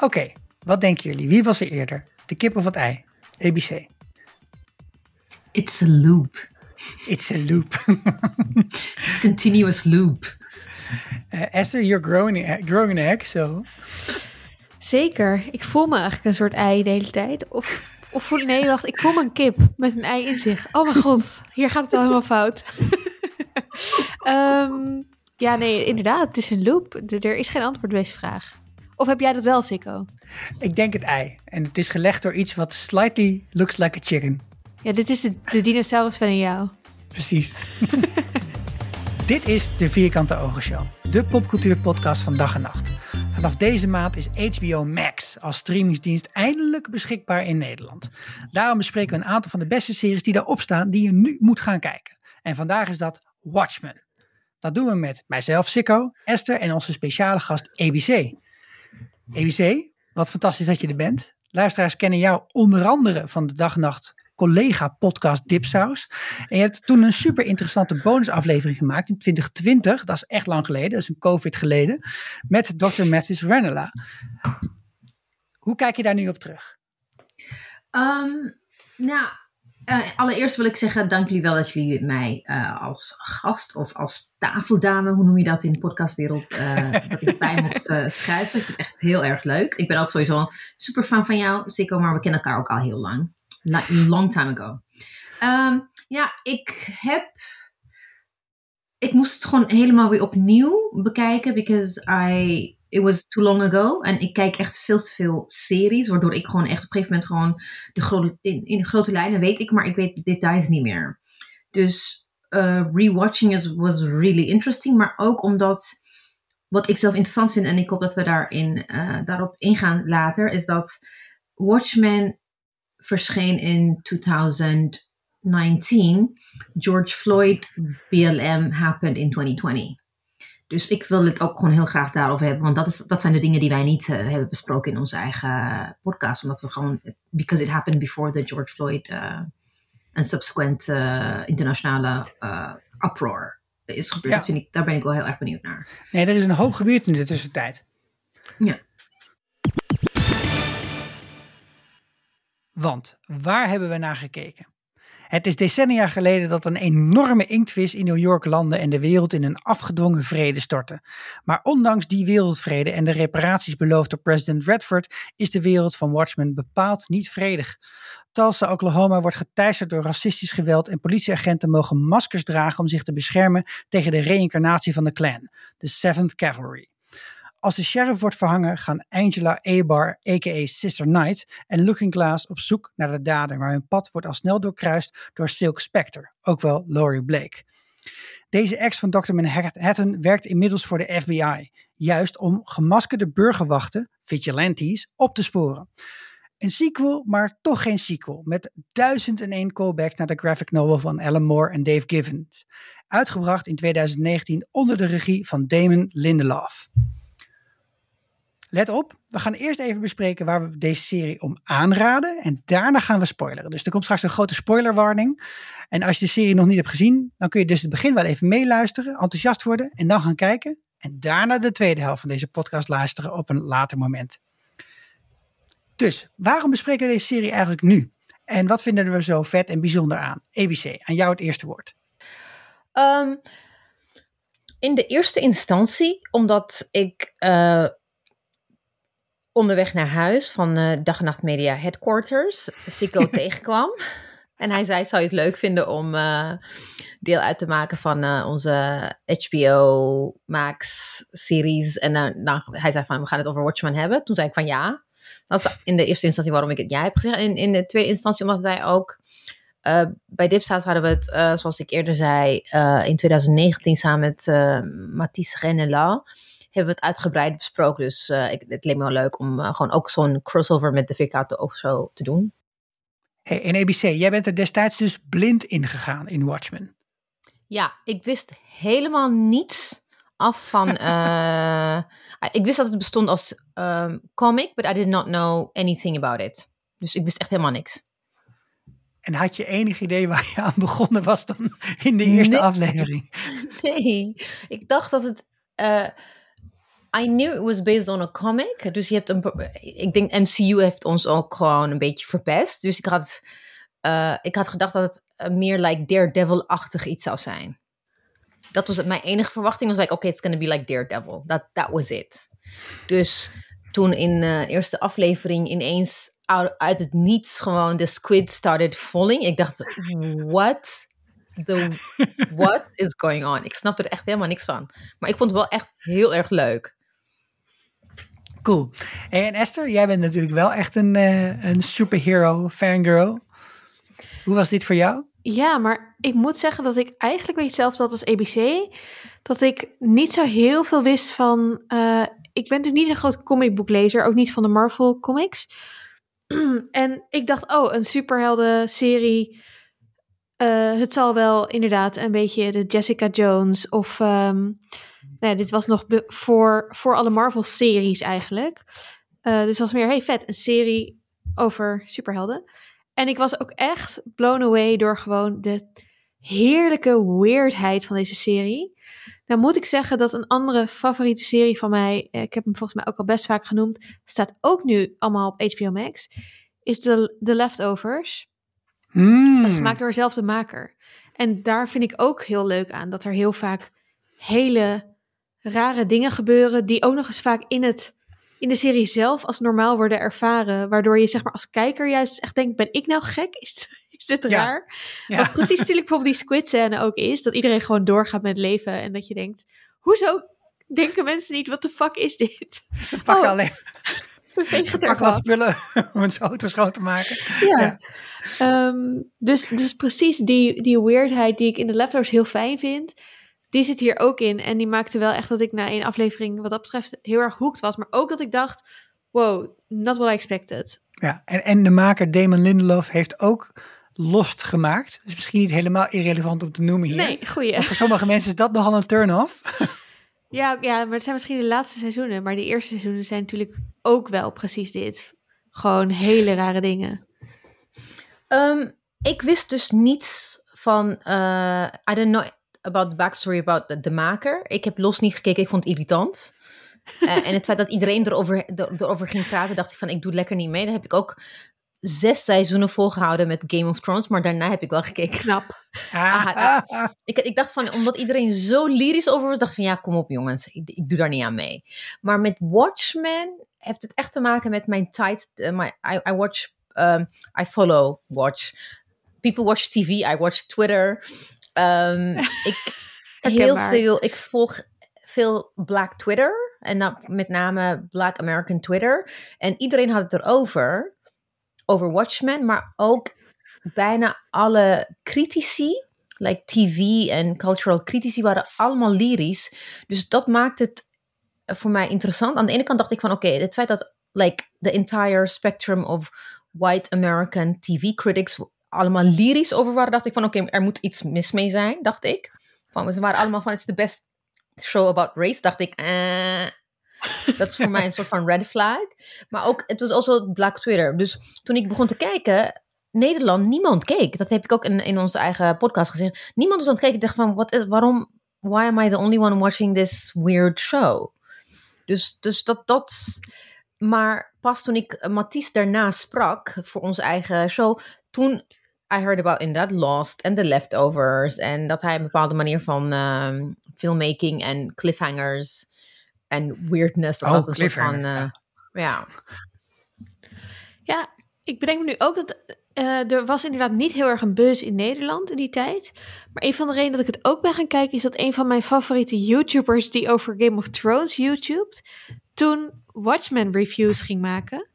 Oké, wat denken jullie? Wie was er eerder? De kip of het ei? ABC. It's a loop. It's a loop. It's a continuous loop. Uh, Esther, you're growing, growing an egg, so... Zeker. Ik voel me eigenlijk een soort ei de hele tijd. Of, of voel, nee, wacht. Ik voel me een kip met een ei in zich. Oh mijn god, hier gaat het al helemaal fout. Ehm, ja, nee, inderdaad. Het is een loop. Er is geen antwoord op deze vraag. Of heb jij dat wel, Sikko? Ik denk het ei. En het is gelegd door iets wat slightly looks like a chicken. Ja, dit is de, de dinosaurus van jou. Precies. Dit is de Vierkante Ogen Show, de popcultuurpodcast van dag en nacht. Vanaf deze maand is HBO Max als streamingsdienst eindelijk beschikbaar in Nederland. Daarom bespreken we een aantal van de beste series die daarop staan die je nu moet gaan kijken. En vandaag is dat Watchmen. Dat doen we met mijzelf, Sikko, Esther en onze speciale gast ABC. ABC, wat fantastisch dat je er bent. Luisteraars kennen jou onder andere van de dag en nacht collega-podcast Dipsaus. En je hebt toen een super interessante bonusaflevering gemaakt in 2020. Dat is echt lang geleden, dat is een COVID geleden. Met Dr. Mattis Ranella. Hoe kijk je daar nu op terug? Um, nou, uh, allereerst wil ik zeggen, dank jullie wel dat jullie mij uh, als gast of als tafeldame, hoe noem je dat in de podcastwereld, uh, dat ik bij mocht schrijven. Ik vind het echt heel erg leuk. Ik ben ook sowieso een super fan van jou, Sikko, maar we kennen elkaar ook al heel lang. Long time ago. Um, ja, ik heb. Ik moest het gewoon helemaal weer opnieuw bekijken, because I. It was too long ago. En ik kijk echt veel te veel series, waardoor ik gewoon echt op een gegeven moment gewoon de grote, in, in grote lijnen weet ik, maar ik weet de details niet meer. Dus uh, rewatching it was really interesting, maar ook omdat wat ik zelf interessant vind, en ik hoop dat we daarin, uh, daarop ingaan later, is dat Watchmen verscheen in 2019. George Floyd BLM happened in 2020. Dus ik wil het ook gewoon heel graag daarover hebben. Want dat, is, dat zijn de dingen die wij niet uh, hebben besproken in onze eigen podcast. Omdat we gewoon, because it happened before the George Floyd uh, en subsequent uh, internationale uproar is gebeurd. Ja. Vind ik, daar ben ik wel heel erg benieuwd naar. Nee, er is een hoop gebeurd in de tussentijd. Ja. Want waar hebben we naar gekeken? Het is decennia geleden dat een enorme inktvis in New York landde en de wereld in een afgedwongen vrede stortte. Maar ondanks die wereldvrede en de reparaties beloofd door president Redford is de wereld van Watchmen bepaald niet vredig. Tulsa, Oklahoma wordt geteisterd door racistisch geweld en politieagenten mogen maskers dragen om zich te beschermen tegen de reïncarnatie van de Klan, de Seventh Cavalry. Als de sheriff wordt verhangen, gaan Angela Abar, a.k.a. Sister Knight, en Looking Glass op zoek naar de dader, maar hun pad wordt al snel doorkruist door Silk Spectre, ook wel Laurie Blake. Deze ex van Dr. Manhattan werkt inmiddels voor de FBI, juist om gemaskerde burgerwachten, vigilantes, op te sporen. Een sequel, maar toch geen sequel, met 1001 callbacks naar de graphic novel van Alan Moore en Dave Gibbons, uitgebracht in 2019 onder de regie van Damon Lindelof. Let op, we gaan eerst even bespreken waar we deze serie om aanraden. En daarna gaan we spoileren. Dus er komt straks een grote spoilerwarning. En als je de serie nog niet hebt gezien, dan kun je dus het begin wel even meeluisteren, enthousiast worden en dan gaan kijken. En daarna de tweede helft van deze podcast luisteren op een later moment. Dus waarom bespreken we deze serie eigenlijk nu? En wat vinden we zo vet en bijzonder aan? ABC, aan jou het eerste woord. Um, in de eerste instantie, omdat ik uh, onderweg naar huis van uh, Dag en Nacht Media Headquarters Sico tegenkwam. En hij zei, zou je het leuk vinden om uh, deel uit te maken van uh, onze HBO Max series? En nou, hij zei van, we gaan het over Watchmen hebben. Toen zei ik van ja. Dat is in de eerste instantie waarom ik het ja heb gezegd. En in de tweede instantie omdat wij ook... Uh, bij Dipsaus hadden we het, zoals ik eerder zei, in 2019 samen met Matisse Renela hebben we het uitgebreid besproken. Dus uh, ik, het leek me wel leuk om uh, gewoon ook zo'n crossover met de Vikato ook zo te doen. Hey, en ABC, jij bent er destijds dus blind ingegaan in Watchmen. Ja, ik wist helemaal niets af van. uh, ik wist dat het bestond als um, comic, but I did not know anything about it. Dus ik wist echt helemaal niks. En had je enig idee waar je aan begonnen was dan in de eerste nee. aflevering? Nee, ik dacht dat het. Uh, I knew it was based on a comic. Dus je hebt een. Ik denk MCU heeft ons ook gewoon een beetje verpest. Dus ik had, uh, ik had gedacht dat het uh, meer like Daredevil-achtig iets zou zijn. Dat was mijn enige verwachting. Was like, okay, it's gonna be like Daredevil. That, that was it. Dus toen in de uh, eerste aflevering ineens uit, het niets gewoon de squid started falling. Ik dacht, what? The, what is going on? Ik snapte er echt helemaal niks van. Maar ik vond het wel echt heel erg leuk. Cool. En Esther, jij bent natuurlijk wel echt een, uh, een superhero fangirl. Hoe was dit voor jou? Ja, maar ik moet zeggen dat ik eigenlijk weet hetzelfde had als ABC. Dat ik niet zo heel veel wist van. Uh, ik ben natuurlijk niet een groot comicboeklezer, ook niet van de Marvel comics. en ik dacht, oh, een superhelden serie. Uh, het zal wel inderdaad een beetje de Jessica Jones of. Um, nee, dit was nog voor, voor alle Marvel-series eigenlijk. Uh, dus het was meer, hey vet, een serie over superhelden. En ik was ook echt blown away door gewoon de heerlijke weirdheid van deze serie. Nou moet ik zeggen dat een andere favoriete serie van mij, eh, ik heb hem volgens mij ook al best vaak genoemd, staat ook nu allemaal op HBO Max, is The, The Leftovers. Mm. Dat is gemaakt door dezelfde maker. En daar vind ik ook heel leuk aan, dat er heel vaak hele rare dingen gebeuren, die ook nog eens vaak in, het, in de serie zelf als normaal worden ervaren, waardoor je zeg maar als kijker juist echt denkt, ben ik nou gek? Is, is dit raar? Ja. Wat precies natuurlijk bijvoorbeeld die squid scène ook is, dat iedereen gewoon doorgaat met leven en dat je denkt, hoezo denken mensen niet, wat de fuck is dit? Pak oh. alleen... Pak wat spullen om een auto schoon te maken. Ja. ja. Um, dus, dus precies die, die weirdheid die ik in de leftovers heel fijn vind, die zit hier ook in. En die maakte wel echt dat ik na één aflevering wat dat betreft heel erg hooked was. Maar ook dat ik dacht, wow, not what I expected. Ja, en, en de maker Damon Lindelof heeft ook Lost gemaakt. Dus misschien niet helemaal irrelevant om te noemen hier. Nee, goeie. Want voor sommige mensen is dat nogal een turn-off. Ja, ja, maar het zijn misschien de laatste seizoenen. Maar die eerste seizoenen zijn natuurlijk ook wel precies dit. Gewoon hele rare dingen. Um, ik wist dus niets van... Uh, I don't know about the backstory about de, de maker. Ik heb Los niet gekeken, ik vond het irritant. uh, en het feit dat iedereen erover, erover ging praten, dacht ik van ik doe lekker niet mee. Dan heb ik ook zes seizoenen volgehouden met Game of Thrones, maar daarna heb ik wel gekeken. Knap. Ah, ah. Ik, ik dacht van, omdat iedereen zo lyrisch over was, dacht ik van ja, kom op jongens, ik, ik doe daar niet aan mee. Maar met Watchmen heeft het echt te maken met mijn tijd. Uh, my, I, I watch, um, I follow, watch. People watch TV, I watch Twitter. Um, ik heel veel, ik volg veel Black Twitter. En dan met name Black American Twitter. En iedereen had het erover. Over Watchmen. Maar ook bijna alle critici. Like TV en cultural critici waren allemaal lyrisch. Dus dat maakt het voor mij interessant. Aan de ene kant dacht ik van oké, okay, het feit dat like the entire spectrum of white American TV critics allemaal lyrisch over waren, dacht ik van oké, er moet iets mis mee zijn, dacht ik. Van, ze waren allemaal van, it's the best show about race, dacht ik. Eh, dat is voor mij een soort van red flag. Maar ook, het was also Black Twitter. Dus toen ik begon te kijken, Nederland, niemand keek. Dat heb ik ook in, in onze eigen podcast gezegd. Niemand was aan het kijken. Ik dacht van, wat is, waarom, why am I the only one watching this weird show? Dus, dus dat, dat, maar pas toen ik Mathies daarna sprak voor onze eigen show, toen I heard about inderdaad Lost en The Leftovers. En dat hij een bepaalde manier van um, filmmaking en cliffhangers en weirdness. Dat oh. Soort van, uh, ja. ja, ik bedenk me nu ook dat uh, er was inderdaad niet heel erg een buzz in Nederland in die tijd. Maar een van de redenen dat ik het ook ben gaan kijken is dat een van mijn favoriete YouTubers die over Game of Thrones YouTubed, toen Watchmen reviews ging maken.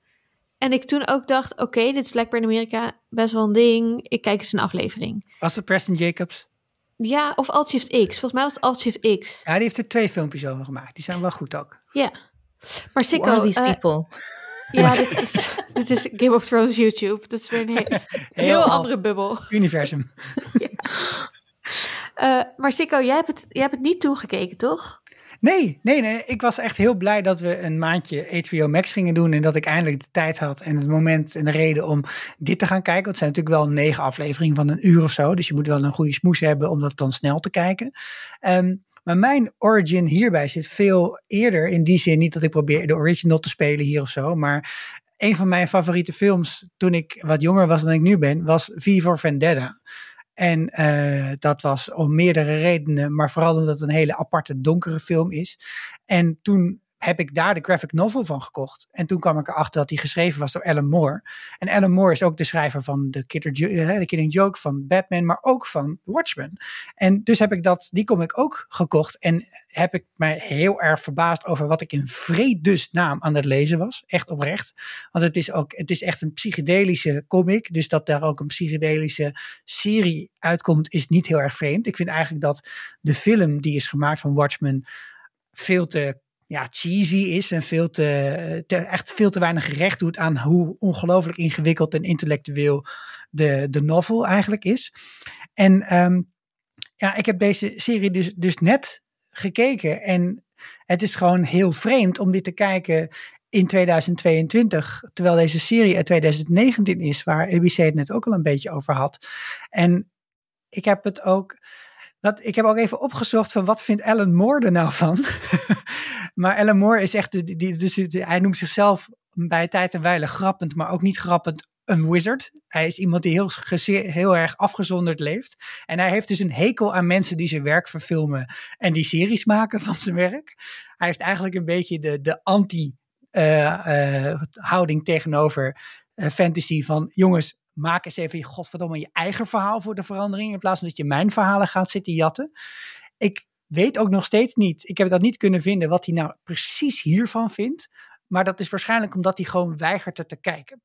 En ik toen ook dacht, oké, okay, dit is blijkbaar in Amerika best wel een ding. Ik kijk eens een aflevering. Was het Preston Jacobs? Ja, of Alt-Shift X. Volgens mij was het Alt-Shift X. Ja, die heeft er twee filmpjes over gemaakt. Die zijn wel goed ook. Ja. Maar Sikko... Who these uh, people? Ja, dit is, dit is Game of Thrones YouTube. Dat is weer een heel, heel, heel andere bubbel. Universum. ja. Uh, maar Sikko, jij hebt, het, jij hebt het niet toegekeken, toch? Nee, nee, nee. Ik was echt heel blij dat we een maandje HBO Max gingen doen. En dat ik eindelijk de tijd had en het moment en de reden om dit te gaan kijken. Want het zijn natuurlijk wel negen afleveringen van een uur of zo. Dus je moet wel een goede smoes hebben om dat dan snel te kijken. Um, Maar mijn origin hierbij zit veel eerder in die zin. Niet dat ik probeer de original te spelen hier of zo. Maar een van mijn favoriete films toen ik wat jonger was dan ik nu ben, was V for Vendetta. En uh, dat was om meerdere redenen, maar vooral omdat het een hele aparte donkere film is. En toen heb ik daar de graphic novel van gekocht. En toen kwam ik erachter dat die geschreven was door Alan Moore. En Alan Moore is ook de schrijver van The, Killer, Killing Joke, van Batman, maar ook van Watchmen. En dus heb ik dat, die kom ik ook gekocht. En heb ik mij heel erg verbaasd over wat ik in vredesnaam aan het lezen was. Echt oprecht. Want het is ook, het is echt een psychedelische comic. Dus dat daar ook een psychedelische serie uitkomt, is niet heel erg vreemd. Ik vind eigenlijk dat de film die is gemaakt van Watchmen veel te ja, cheesy is en veel te, echt veel te weinig recht doet aan hoe ongelooflijk ingewikkeld en intellectueel de, de novel eigenlijk is. En um, ja, ik heb deze serie dus, dus net gekeken en het is gewoon heel vreemd om dit te kijken in 2022, terwijl deze serie uit 2019 is, waar ABC het net ook al een beetje over had. En ik heb het ook dat, ik heb ook even opgezocht van wat vindt Alan Moore er nou van. maar Alan Moore is echt, die, die, dus, hij noemt zichzelf bij tijd en wijle grappend, maar ook niet grappend een wizard. Hij is iemand die heel, heel erg afgezonderd leeft. En hij heeft dus een hekel aan mensen die zijn werk verfilmen en die series maken van zijn werk. Hij heeft eigenlijk een beetje de, de anti-houding uh, uh, tegenover uh, fantasy van jongens, maak eens even, godverdomme, je eigen verhaal voor de verandering. In plaats van dat je mijn verhalen gaat zitten jatten. Ik weet ook nog steeds niet, ik heb dat niet kunnen vinden, wat hij nou precies hiervan vindt. Maar dat is waarschijnlijk omdat hij gewoon weigert het te kijken.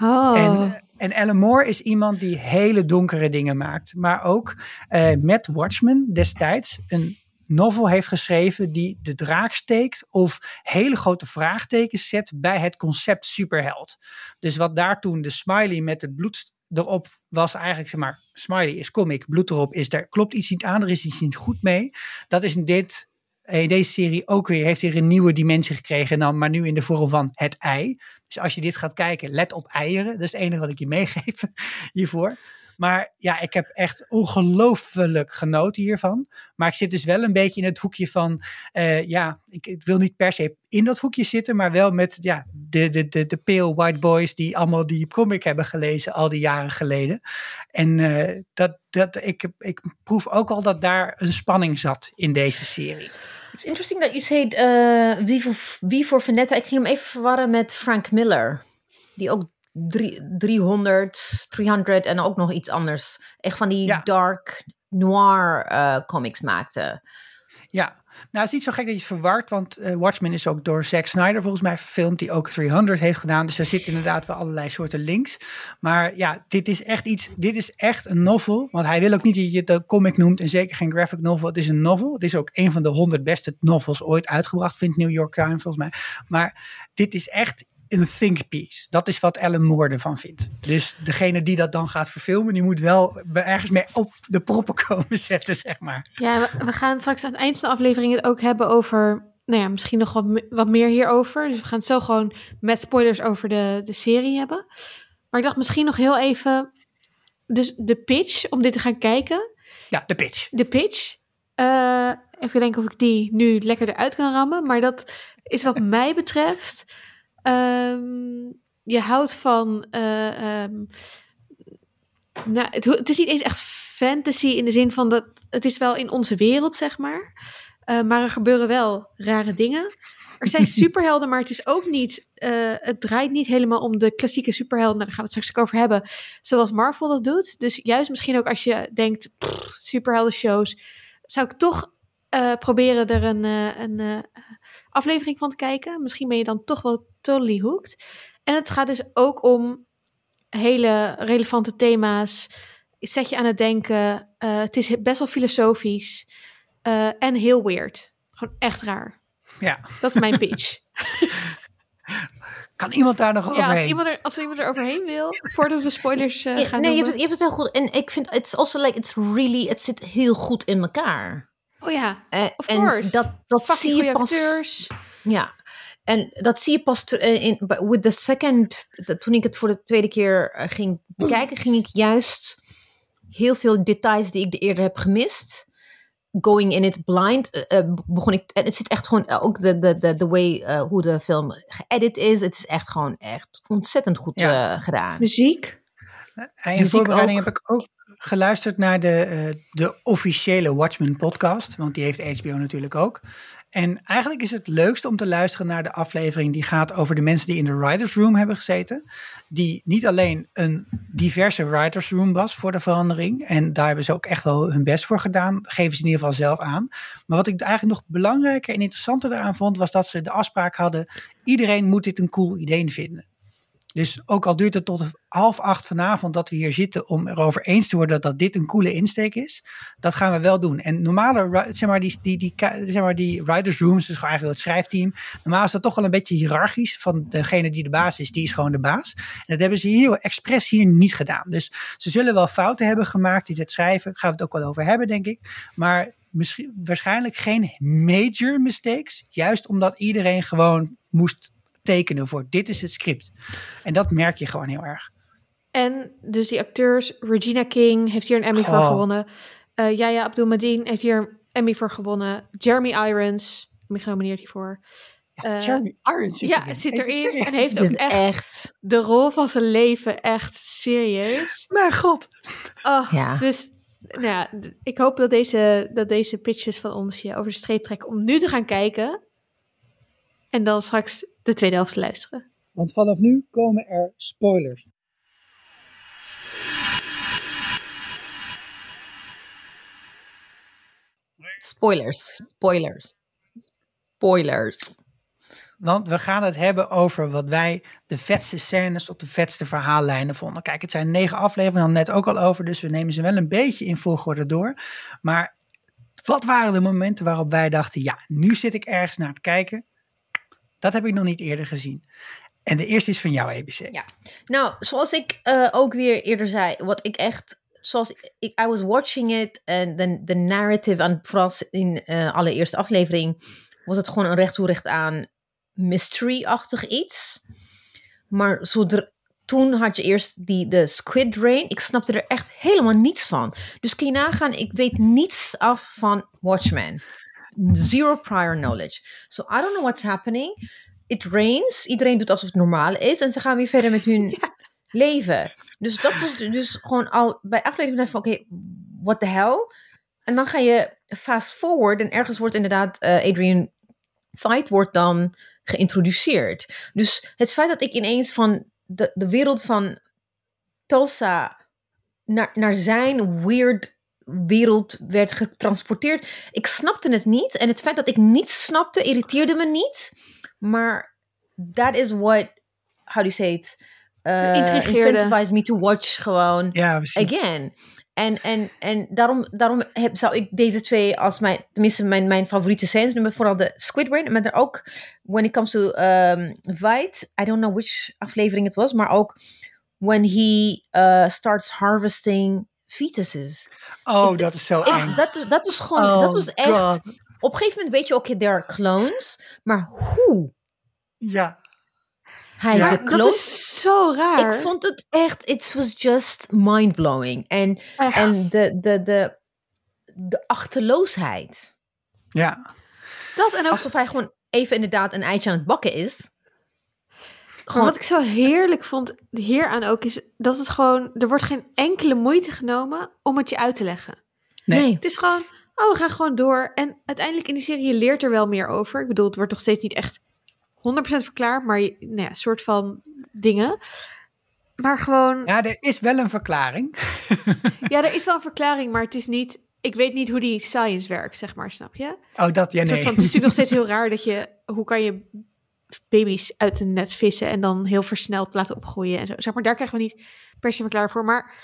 Oh. En, en Alan Moore is iemand die hele donkere dingen maakt. Maar ook uh, met Watchmen destijds een novel heeft geschreven die de draak steekt of hele grote vraagtekens zet bij het concept superheld. Dus wat daar toen de smiley met het bloed erop was eigenlijk, zeg maar, smiley is comic, bloed erop is, daar klopt iets niet aan, er is iets niet goed mee. Dat is in dit in deze serie ook weer, heeft weer een nieuwe dimensie gekregen, dan, maar nu in de vorm van het ei. Dus als je dit gaat kijken, let op eieren. Dat is het enige wat ik je meegeef hiervoor. Maar ja, ik heb echt ongelooflijk genoten hiervan. Maar ik zit dus wel een beetje in het hoekje van, uh, ja, ik, wil niet per se in dat hoekje zitten, maar wel met ja, de, de, de, de pale white boys die allemaal die comic hebben gelezen al die jaren geleden. En uh, dat, dat, ik, ik proef ook al dat daar een spanning zat in deze serie. It's interesting you said uh, wie, voor, wie. Ik ging hem even verwarren met Frank Miller. Die ook drie, 300, 300 en ook nog iets anders. Echt van die ja. dark noir uh, comics maakte. Ja, nou het is niet zo gek dat je het verward, want uh, Watchmen is ook door Zack Snyder volgens mij verfilmd, die ook 300 heeft gedaan. Dus daar zitten inderdaad wel allerlei soorten links. Maar ja, dit is echt iets, dit is echt een novel, want hij wil ook niet dat je het een comic noemt en zeker geen graphic novel. Het is een novel. Het is ook een van de 100 beste novels ooit uitgebracht, vindt New York Times volgens mij. Maar dit is echt een think piece. Dat is wat Alan Moore ervan vindt. Dus degene die dat dan gaat verfilmen, die moet wel ergens mee op de proppen komen zetten, zeg maar. Ja, we, gaan straks aan het eind van de aflevering het ook hebben over, nou ja, misschien nog wat, wat meer hierover. Dus we gaan het zo gewoon met spoilers over de, de serie hebben. Maar ik dacht misschien nog heel even, dus de pitch om dit te gaan kijken. Ja, de pitch. De pitch. Uh, even denken of ik die nu lekker eruit kan rammen. Maar dat is wat mij betreft Um, je houdt van. Uh, um, nou, het, het, is niet eens echt fantasy in de zin van dat. Het is wel in onze wereld, zeg maar. Uh, maar er gebeuren wel rare dingen. Er zijn superhelden, maar het is ook niet. Uh, het draait niet helemaal om de klassieke superhelden. Nou, daar gaan we het straks over hebben. Zoals Marvel dat doet. Dus juist misschien ook als je denkt: superhelden shows. Zou ik toch uh, proberen er een, een aflevering van te kijken. Misschien ben je dan toch wel totally hooked. En het gaat dus ook om hele relevante thema's. Zet je aan het denken. Uh, het is best wel filosofisch. Uh, en heel weird. Gewoon echt raar. Ja. Dat is mijn pitch. Kan iemand daar nog overheen? Ja, als iemand er, als iemand er overheen wil, voordat we spoilers uh, gaan Nee, je hebt, het, je hebt het heel goed. En ik vind, it's also like, it's really, het zit heel goed in elkaar. Oh ja, uh, of course. dat, dat zie je pas... Acteurs. Ja, en dat zie je pas in, with the second, toen ik het voor de tweede keer ging bekijken, ging ik juist heel veel details die ik eerder heb gemist, going in it blind eh, eh, begon ik. Het zit echt gewoon ook de, de, de, de way eh, hoe de film geëdit is. Het is echt gewoon echt ontzettend goed Ja. eh, gedaan. Muziek. En in Muziek voorbereiding ook. heb ik ook geluisterd naar de, eh, de officiële Watchmen podcast. Want die heeft HBO natuurlijk ook. En eigenlijk is het leukste om te luisteren naar de aflevering die gaat over de mensen die in de writers room hebben gezeten. Die niet alleen een diverse writers room was voor de verandering. En daar hebben ze ook echt wel hun best voor gedaan. Geven ze in ieder geval zelf aan. Maar wat ik eigenlijk nog belangrijker en interessanter daaraan vond, was dat ze de afspraak hadden. Iedereen moet dit een cool idee vinden. Dus ook al duurt het tot half acht vanavond dat we hier zitten om erover eens te worden dat dit een coole insteek is, dat gaan we wel doen. En normale, zeg maar, die, die, die, zeg maar, die writers rooms, dus eigenlijk het schrijfteam, normaal is dat toch wel een beetje hiërarchisch van degene die de baas is, die is gewoon de baas. En dat hebben ze heel expres hier niet gedaan. Dus ze zullen wel fouten hebben gemaakt in het schrijven, gaan we het ook wel over hebben, denk ik. Maar misschien, waarschijnlijk geen major mistakes, juist omdat iedereen gewoon moest tekenen voor dit is het script. En dat merk je gewoon heel erg. En dus die acteurs, Regina King heeft hier een Emmy voor Oh. gewonnen. Eh Yaya Abdul-Mateen heeft hier een Emmy voor gewonnen. Jeremy Irons, Emmy genomineerd hiervoor. Eh, Jeremy Irons zit ja, erin. zit erin serieus. en heeft ook echt, echt. de rol van zijn leven echt serieus. Mijn god. Oh, Ja. Dus nou ja, ik hoop dat deze, dat deze pitches van ons je over de streep trekken om nu te gaan kijken. En dan straks de tweede helft te luisteren. Want vanaf nu komen er spoilers. Spoilers. Spoilers. Spoilers. Want we gaan het hebben over wat wij de vetste scènes of de vetste verhaallijnen vonden. Kijk, het zijn negen afleveringen, net ook al over, dus we nemen ze wel een beetje in volgorde door. Maar wat waren de momenten waarop wij dachten, ja, nu zit ik ergens naar te kijken. Dat heb ik nog niet eerder gezien. En de eerste is van jou, ABC. Ja. Nou, zoals ik eh, ook weer eerder zei, wat ik echt, zoals ik, I was watching it en de, narrative, en vooral in de allereerste aflevering, was het gewoon een recht toe recht aan mystery-achtig iets. Maar zodra, toen had je eerst die, de Squid Rain. Ik snapte er echt helemaal niets van. Dus kun je nagaan, ik weet niets af van Watchmen. Zero prior knowledge. So I don't know what's happening. It rains. Iedereen doet alsof het normaal is. En ze gaan weer verder met hun leven. Dus dat was dus gewoon al bij aflevering van oké, what the hell? En dan ga je fast forward en ergens wordt inderdaad eh, Adrian Fight wordt dan geïntroduceerd. Dus het feit dat ik ineens van de, de wereld van Tulsa naar, naar zijn weird wereld werd getransporteerd. Ik snapte het niet. En het feit dat ik niets snapte, irriteerde me niet. Maar that is what, how do you say it? Uh, incentivized me to watch gewoon Ja, again. En, en, en daarom, daarom heb, zou ik deze twee als mijn, tenminste mijn, mijn favoriete scènes noemen. Vooral de Squid Brain, maar er ook, when it comes to um, Vite, I don't know which aflevering het was, maar ook when he uh, starts harvesting fetuses. Oh, dat is zo eng. dat, was- dat was gewoon, Oh, dat was echt, God. op een gegeven moment weet je, oké, there are clones, maar hoe? Ja, Hij Ja, is een Dat clone. is zo raar. Ik vond het echt, it was just mind-blowing. En, Echt. en de, de, de, de achterloosheid. ja. dat en ook Alsof hij gewoon even inderdaad een eitje aan het bakken is. Wat ik zo heerlijk vond hieraan ook is dat het gewoon, er wordt geen enkele moeite genomen om het je uit te leggen. Nee. Het is gewoon, oh, we gaan gewoon door. En uiteindelijk in die serie je leert er wel meer over. Ik bedoel, het wordt nog steeds niet echt 100% verklaard, maar nou ja, soort van dingen. Maar gewoon, ja. Ja, er is wel een verklaring. er is wel een verklaring, maar het is niet, ik weet niet hoe die science werkt, zeg maar, snap je? Oh, dat, ja, nee. van, het is natuurlijk nog steeds heel raar dat je, hoe kan je baby's uit een net vissen en dan heel versneld laten opgroeien en zo. Zeg maar, daar krijgen we niet per se verklaar voor. Maar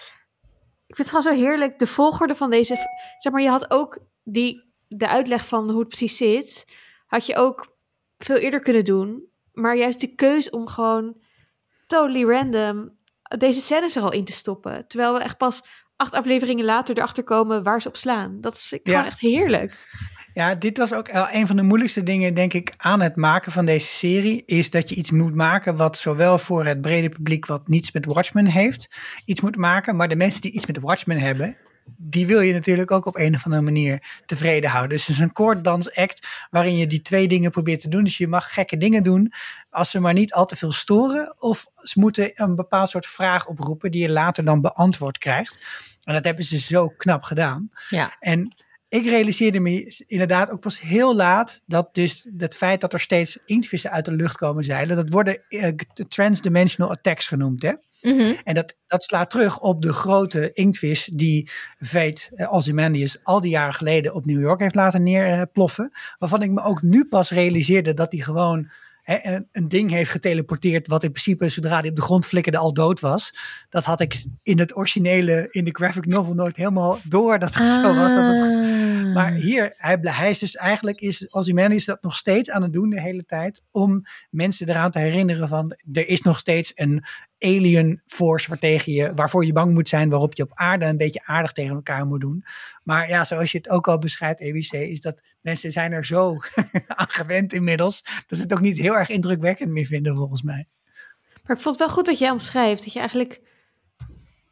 ik vind het gewoon zo heerlijk, de volgorde van deze, zeg maar, je had ook die, de uitleg van hoe het precies zit, had je ook veel eerder kunnen doen. Maar juist de keus om gewoon totally random deze scènes er al in te stoppen. Terwijl we echt pas acht afleveringen later erachter komen waar ze op slaan. Dat vind ik Ja. gewoon echt heerlijk. Ja, dit was ook een van de moeilijkste dingen, denk ik, aan het maken van deze serie. Is dat je iets moet maken wat zowel voor het brede publiek wat niets met Watchmen heeft, iets moet maken. Maar de mensen die iets met Watchmen hebben, die wil je natuurlijk ook op een of andere manier tevreden houden. Dus het is een koorddans-act waarin je die twee dingen probeert te doen. Dus je mag gekke dingen doen als ze maar niet al te veel storen. Of ze moeten een bepaald soort vraag oproepen die je later dan beantwoord krijgt. En dat hebben ze zo knap gedaan. Ja. En ik realiseerde me inderdaad ook pas heel laat dat dus het feit dat er steeds inktvissen uit de lucht komen zeilen, dat worden uh, transdimensional attacks genoemd. Hè? Mhm. En dat, dat slaat terug op de grote inktvis die Fate uh, Ozymandias al die jaren geleden op New York heeft laten neerploffen. waarvan ik me ook nu pas realiseerde dat die gewoon hè, een, ding heeft geteleporteerd. wat in principe zodra die op de grond flikkerde al dood was. Dat had ik in het originele, in de graphic novel nooit helemaal door dat het zo was. Dat het, Ah. maar hier, hij, hij is dus eigenlijk, is Ozymandias dat nog steeds aan het doen de hele tijd. Om mensen eraan te herinneren van, er is nog steeds een alien force waartegen je, waarvoor je bang moet zijn. Waarop je op aarde een beetje aardig tegen elkaar moet doen. Maar ja, zoals je het ook al beschrijft, EBC, is dat mensen zijn er zo aan gewend inmiddels. Dat ze het ook niet heel erg indrukwekkend meer vinden volgens mij. Maar ik vond het wel goed wat jij omschrijft. Dat je eigenlijk...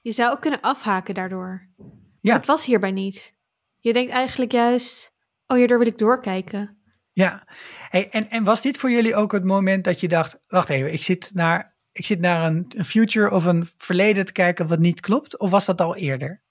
Je zou ook kunnen afhaken daardoor. Ja. Dat was hierbij niet. Je denkt eigenlijk juist... Oh, hierdoor wil ik doorkijken. Ja, hey, en, en was dit voor jullie ook het moment dat je dacht: wacht even, ik zit naar, ik zit naar een, een future of een verleden te kijken wat niet klopt? Of was dat al eerder?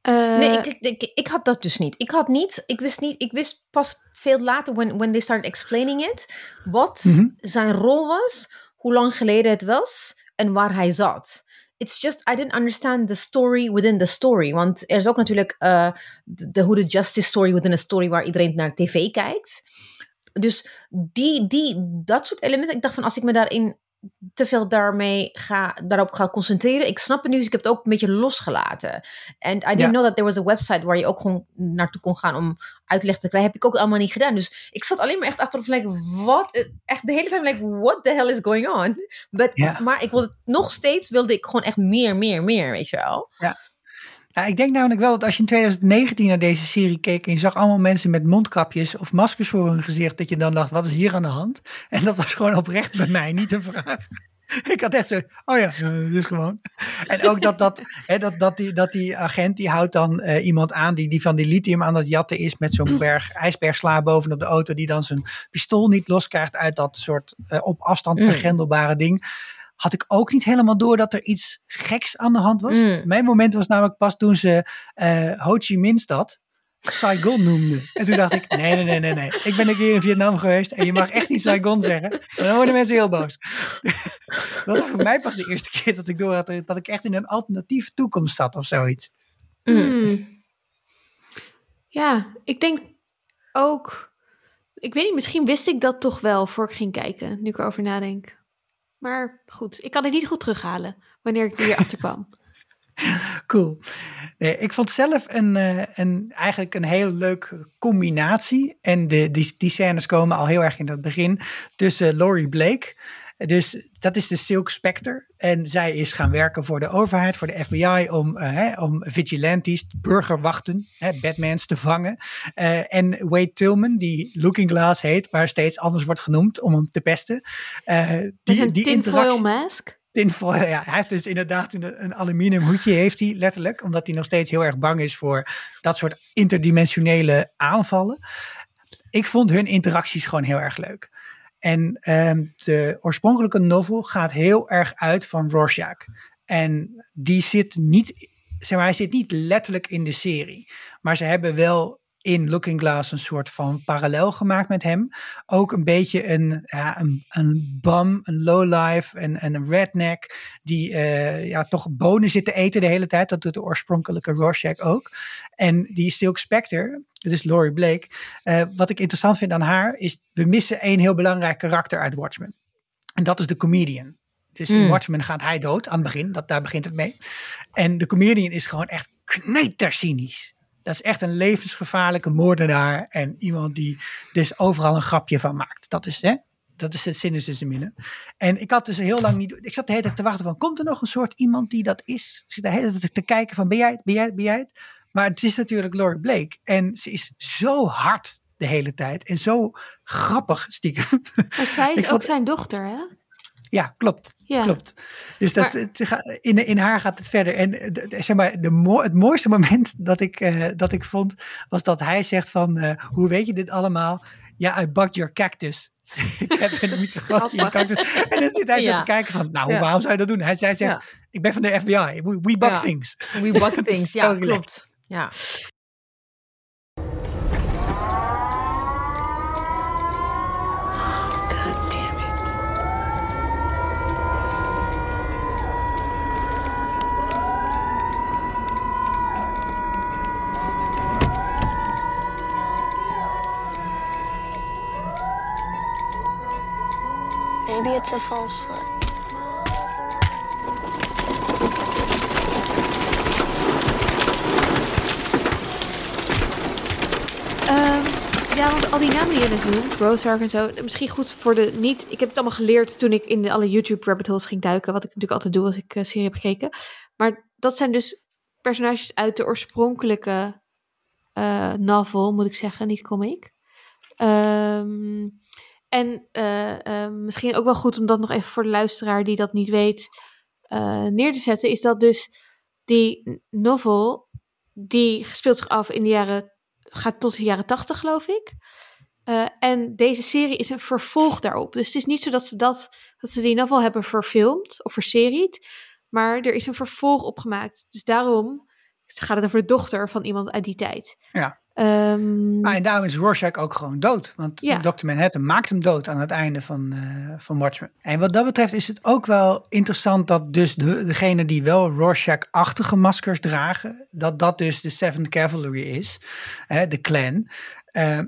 Eh, Nee, ik, ik, ik, ik had dat dus niet. Ik had niet, ik wist niet, ik wist pas veel later, when, when they started explaining it, wat Mhm. zijn rol was, hoe lang geleden het was en waar hij zat. It's just, I didn't understand the story within the story. Want er is ook natuurlijk eh, de, de hoe de justice story within a story waar iedereen naar tv kijkt. Dus die, die, dat soort elementen, ik dacht van als ik me daarin te veel daarmee ga, daarop ga concentreren. Ik snap het nu, dus ik heb het ook een beetje losgelaten. En I didn't Ja. know that there was a website waar je ook gewoon naartoe kon gaan om uitleg te krijgen. Heb ik ook allemaal niet gedaan. Dus ik zat alleen maar echt achterop van, like, wat? Echt de hele tijd, like, what the hell is going on? But, Ja. Maar ik wilde nog steeds, wilde ik gewoon echt meer, meer, meer, weet je wel. Ja, ik denk namelijk wel dat als je in 2019 naar deze serie keek en je zag allemaal mensen met mondkapjes of maskers voor hun gezicht, dat je dan dacht, wat is hier aan de hand? En dat was gewoon oprecht bij mij, niet een vraag. Ik had echt zo, oh ja, is gewoon. En ook dat, dat, hè, dat, dat, die, dat die agent, die houdt dan eh, iemand aan die, die van die lithium aan het jatten is met zo'n berg ijsbergsla bovenop de auto, die dan zijn pistool niet loskrijgt uit dat soort eh, op afstand Mm. vergrendelbare ding. Had ik ook niet helemaal door dat er iets geks aan de hand was. Mm. Mijn moment was namelijk pas toen ze eh Ho Chi Minh stad Saigon noemde. En toen dacht ik, nee, nee, nee, nee, nee. Ik ben een keer in Vietnam geweest en je mag echt niet Saigon zeggen. Want Dan worden mensen heel boos. dat was voor mij pas de eerste keer dat ik door had dat ik echt in een alternatieve toekomst zat of zoiets. Hmm. Ja, ik denk ook. Ik weet niet, misschien wist ik dat toch wel voor ik ging kijken, nu ik erover nadenk. Maar goed, ik kan het niet goed terughalen wanneer ik hier achter kwam. Cool. Nee, ik vond zelf een, eh, een, eigenlijk een heel leuke combinatie. En de, die, die scènes komen al heel erg in het begin tussen Laurie Blake. Dus dat is de Silk Spectre. En zij is gaan werken voor de overheid, voor de FBI, om, eh, hè, om vigilantes, burgerwachten, hè, Batmans te vangen. Eh, en Wade Tillman, die Looking Glass heet, maar steeds anders wordt genoemd om hem te pesten. Eh, Die, die, interactie. mask. Tinfoil, ja, hij heeft dus inderdaad een, een aluminium hoedje, heeft hij letterlijk, omdat hij nog steeds heel erg bang is voor dat soort interdimensionele aanvallen. Ik vond hun interacties gewoon heel erg leuk. En ehm, de oorspronkelijke novel gaat heel erg uit van Rorschach. En die zit niet, zeg maar, hij zit niet letterlijk in de serie. Maar ze hebben wel in Looking Glass een soort van parallel gemaakt met hem. Ook een beetje een, ja, een, een bum, een lowlife, en een redneck. Die eh, ja, toch bonen zit te eten de hele tijd. Dat doet de oorspronkelijke Rorschach ook. En die Silk Spectre, dus Laurie Blake. eh, wat ik interessant vind aan haar is, we missen één heel belangrijk karakter uit Watchmen. En dat is de comedian. Dus in Mm. Watchmen gaat hij dood aan het begin. Dat, daar begint het mee. En de comedian is gewoon echt knijtercynisch. Dat is echt een levensgevaarlijke moordenaar. En iemand die dus overal een grapje van maakt. Dat is, hè, dat is het cynicisme in. En ik had dus heel lang niet. Ik zat de hele tijd te wachten van. Komt er nog een soort iemand die dat is? Ik zit de hele tijd te kijken van. Ben jij het? Ben jij het? Ben jij het? Maar het is natuurlijk Laurie Blake. En ze is zo hard de hele tijd. En zo grappig stiekem. Maar zij is ook zijn dochter, hè? Ja, klopt. Ja. klopt. Dus dat, Maar- het ga- in, in haar gaat het verder. En eh, zeg maar, de mo- het mooiste moment dat ik, eh, dat ik vond, was dat hij zegt van, eh, hoe weet je dit allemaal? Ja, I bugged your cactus. ik heb je cactus. En dan zit hij zo te kijken van, nou, Ja. waarom zou je dat doen? Hij, zij zegt, Ja. ik ben van de FBI. We, we bug things. We bug things. Ja, klopt. Ja. False slip. Ehm, ja, want al die namen die je net noemt, en zo, misschien goed voor de niet. Ik heb het allemaal geleerd toen ik in alle YouTube rabbit holes ging duiken, wat ik natuurlijk altijd doe als ik eh, serie heb gekeken. Maar dat zijn dus personages uit de oorspronkelijke eh, novel, moet ik zeggen, niet comic. Ehm, en eh, eh, misschien ook wel goed om dat nog even voor de luisteraar die dat niet weet eh, neer te zetten, is dat dus die novel, die speelt zich af in de jaren gaat tot de jaren tachtig, geloof ik. En deze serie is een vervolg daarop. Dus het is niet zo dat ze, dat, dat ze die novel hebben verfilmd of verseried. Maar er is een vervolg opgemaakt. Dus daarom gaat het over de dochter van iemand uit die tijd. Ja. Ehm, Ah, en daarom is Rorschach ook gewoon dood. Want Ja. Dr. Manhattan maakt hem dood aan het einde van, eh van Watchmen. En wat dat betreft is het ook wel interessant dat dus de, degene die wel Rorschach-achtige maskers dragen, dat dat dus de Seventh Cavalry is, hè, de clan. Eh,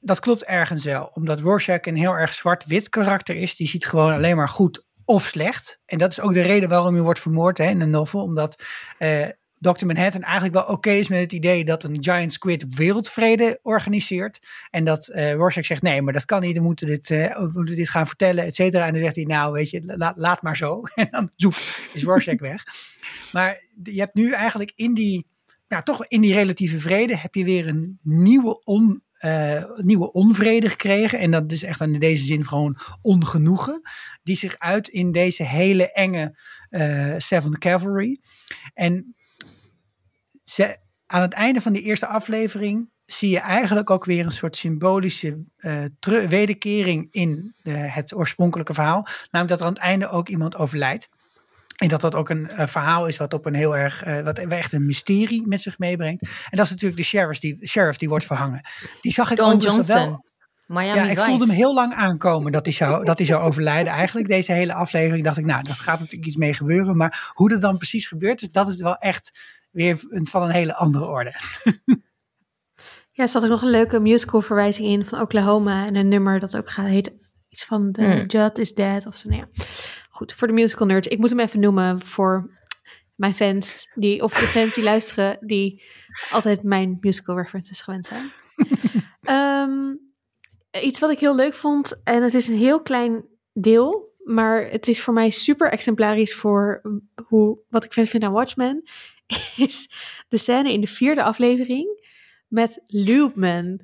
dat klopt ergens wel, omdat Rorschach een heel erg zwart-wit karakter is. Die ziet gewoon alleen maar goed of slecht. En dat is ook de reden waarom hij wordt vermoord hè, in de novel. Omdat eh, Dr. Manhattan eigenlijk wel oké is met het idee dat een giant squid wereldvrede organiseert. En dat Rorschach zegt, nee, maar dat kan niet, we moeten dit, eh, we moeten dit gaan vertellen, et cetera. En dan zegt hij, nou weet je, la- laat maar zo. En dan zoef, is Rorschach weg. Maar je hebt nu eigenlijk in die, ja, toch in die relatieve vrede heb je weer een nieuwe, on, eh, nieuwe onvrede gekregen. En dat is echt in deze zin gewoon ongenoegen. Die zich uit in deze hele enge eh Seventh Cavalry. En ze, aan het einde van die eerste aflevering zie je eigenlijk ook weer een soort symbolische eh, wederkering in de, het oorspronkelijke verhaal. Namelijk dat er aan het einde ook iemand overlijdt. En dat dat ook een eh, verhaal is wat op een heel erg, eh, wat echt een mysterie met zich meebrengt. En dat is natuurlijk de sheriff die, sheriff die wordt verhangen. Die zag ik Don overigens Johnson. wel. Miami Ja, ik Vice. voelde hem heel lang aankomen dat hij, zou, dat hij zou overlijden. Eigenlijk deze hele aflevering dacht ik, nou, dat gaat natuurlijk iets mee gebeuren. Maar hoe dat dan precies gebeurt, is, dat is wel echt weer een- van een hele andere orde. ja, er zat ook nog een leuke musical verwijzing in van Oklahoma. En een nummer dat ook gaat, heet iets van The Hmm. Judd is Dead of zo. Nou ja. Goed, voor de musical nerds. Ik moet hem even noemen voor mijn fans. Die, of de fans die luisteren, die altijd mijn musical references gewend zijn. Ehm, iets wat ik heel leuk vond, en het is een heel klein deel, maar het is voor mij super exemplarisch voor hoe, wat ik vind aan Watchmen, is de scène in de vierde aflevering met Lubeman.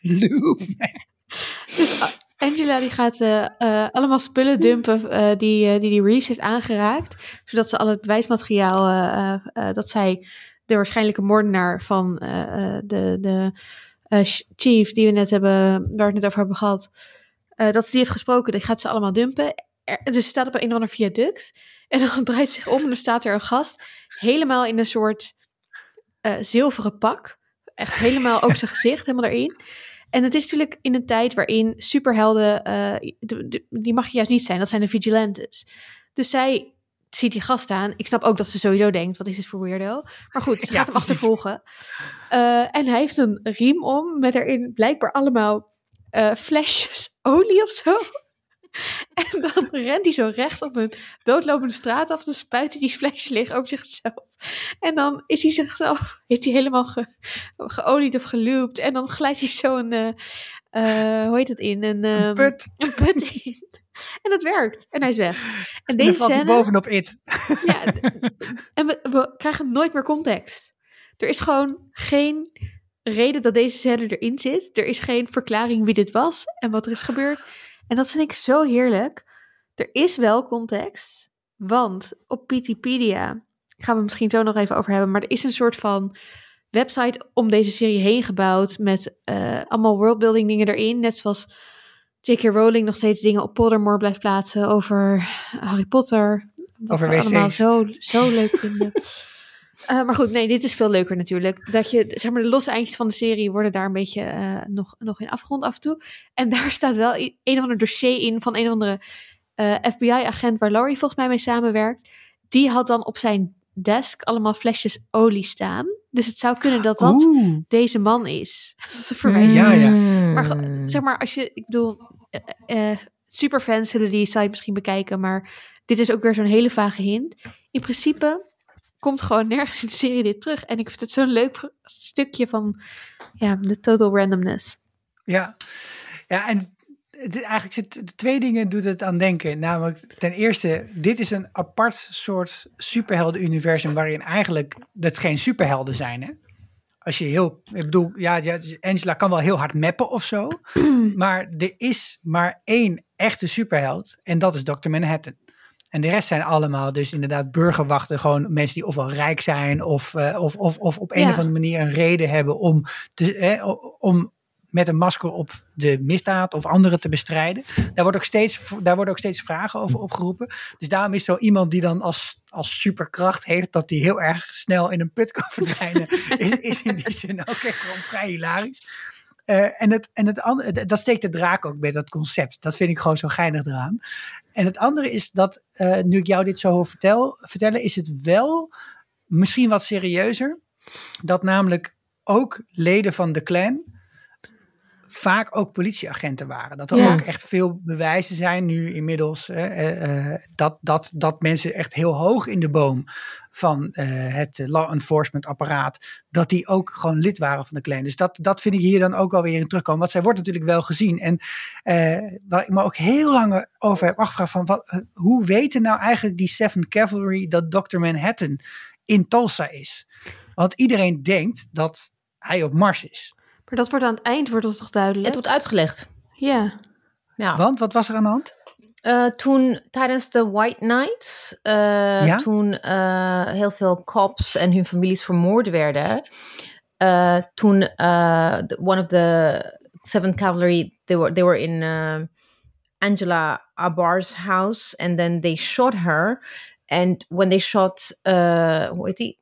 Dus ah, Angela die gaat eh, eh, allemaal spullen dumpen eh, die, eh, die die Reeves heeft aangeraakt. Zodat ze al het bewijsmateriaal, eh, eh, eh, dat zij de waarschijnlijke moordenaar van eh, eh, de, de eh, ch- chief die we net hebben, waar we het net over hebben gehad, eh, dat ze die heeft gesproken, die gaat ze allemaal dumpen. Er, dus ze staat op een of ander viaduct en dan draait zich om en dan staat er een gast helemaal in een soort eh, zilveren pak. Echt helemaal ook zijn gezicht, helemaal erin. En het is natuurlijk in een tijd waarin superhelden, eh, de- de- die mag je juist niet zijn. Dat zijn de vigilantes. Dus zij ziet die gast aan. Ik snap ook dat ze sowieso denkt, wat is dit voor weirdo? Maar goed, ze Ja, gaat hem achtervolgen. Eh, en hij heeft een riem om met erin blijkbaar allemaal flesjes olie of zo. En dan rent hij zo recht op een doodlopende straat af. Dan spuit hij die flesjes leeg over zichzelf. En dan is hij zichzelf, heeft hij helemaal ge, geolied of geloopt. En dan glijdt hij zo een, eh, hoe heet dat in? Een, Een ehm, put. Een put in. En het werkt. En hij is weg. En deze valt scène... bovenop it. Ja, en we, we krijgen nooit meer context. Er is gewoon geen reden dat deze scène erin zit. Er is geen verklaring wie dit was en wat er is gebeurd. En dat vind ik zo heerlijk. er is wel context, want op Wikipedia gaan we misschien zo nog even over hebben, maar er is een soort van website om deze serie heen gebouwd met uh, allemaal worldbuilding dingen erin, net zoals J.K. Rowling nog steeds dingen op Pottermore blijft plaatsen over Harry Potter. Over allemaal zo, zo leuk vinden. Uh, maar goed, nee, dit is veel leuker natuurlijk. Dat je, zeg maar, de losse eindjes van de serie worden daar een beetje uh, nog, nog in afgerond af en toe. En daar staat wel een of ander dossier in van een of andere uh, FBI-agent waar Laurie volgens mij mee samenwerkt. Die had dan op zijn desk allemaal flesjes olie staan. Dus het zou kunnen dat dat Oeh. deze man is. Dat een verwijzing. Ja, ja. Maar zeg maar, als je, ik bedoel, superfans zullen die site misschien bekijken, maar dit is ook weer zo'n hele vage hint. In principe komt gewoon nergens in de serie dit terug. En ik vind het zo'n leuk stukje van ja, de total randomness. Ja, ja en het, eigenlijk zit twee dingen doet het aan denken. Namelijk, ten eerste, dit is een apart soort superhelden-universum waarin eigenlijk dat geen superhelden zijn. Hè? Als je heel, ik bedoel, ja, ja, Angela kan wel heel hard mappen of zo, maar er is maar één echte superheld en dat is Dr. Manhattan. En de rest zijn allemaal dus inderdaad burgerwachten. Gewoon mensen die ofwel rijk zijn of, uh, of, of, of op een Ja. of andere manier een reden hebben om, te, eh, om met een masker op de misdaad of anderen te bestrijden. Daar, wordt ook steeds, daar worden ook steeds vragen over opgeroepen. Dus daarom is zo iemand die dan als, als superkracht heeft dat hij heel erg snel in een put kan verdwijnen. is, is in die zin ook echt gewoon vrij hilarisch. Uh, en het, en het dat steekt de draak ook bij dat concept. Dat vind ik gewoon zo geinig eraan. En het andere is dat, uh, nu ik jou dit zo hoor vertel, vertellen, is het wel misschien wat serieuzer. Dat namelijk ook leden van de clan vaak ook politieagenten waren. Dat er Ja. ook echt veel bewijzen zijn nu inmiddels uh, uh, dat, dat, dat mensen echt heel hoog in de boom van uh, het law enforcement apparaat, dat die ook gewoon lid waren van de clan. Dus dat, dat vind ik hier dan ook wel weer in terugkomen. Want zij wordt natuurlijk wel gezien. En waar ik me ook heel lang over heb afgevraagd van wat, hoe weten nou eigenlijk die Seven Cavalry dat Dr. Manhattan in Tulsa is? Want iedereen denkt dat hij op Mars is. Maar dat wordt aan het eind wordt dat toch duidelijk? Het wordt uitgelegd. Ja. ja. Want wat was er aan de hand? Uh, toen tijdens de White Nights, uh, ja? toen uh, heel veel cops en hun families vermoord werden, toen one of the Seventh Cavalry, they were, they were in Angela Abar's house and then they shot her. And when they shot, hoe heet die?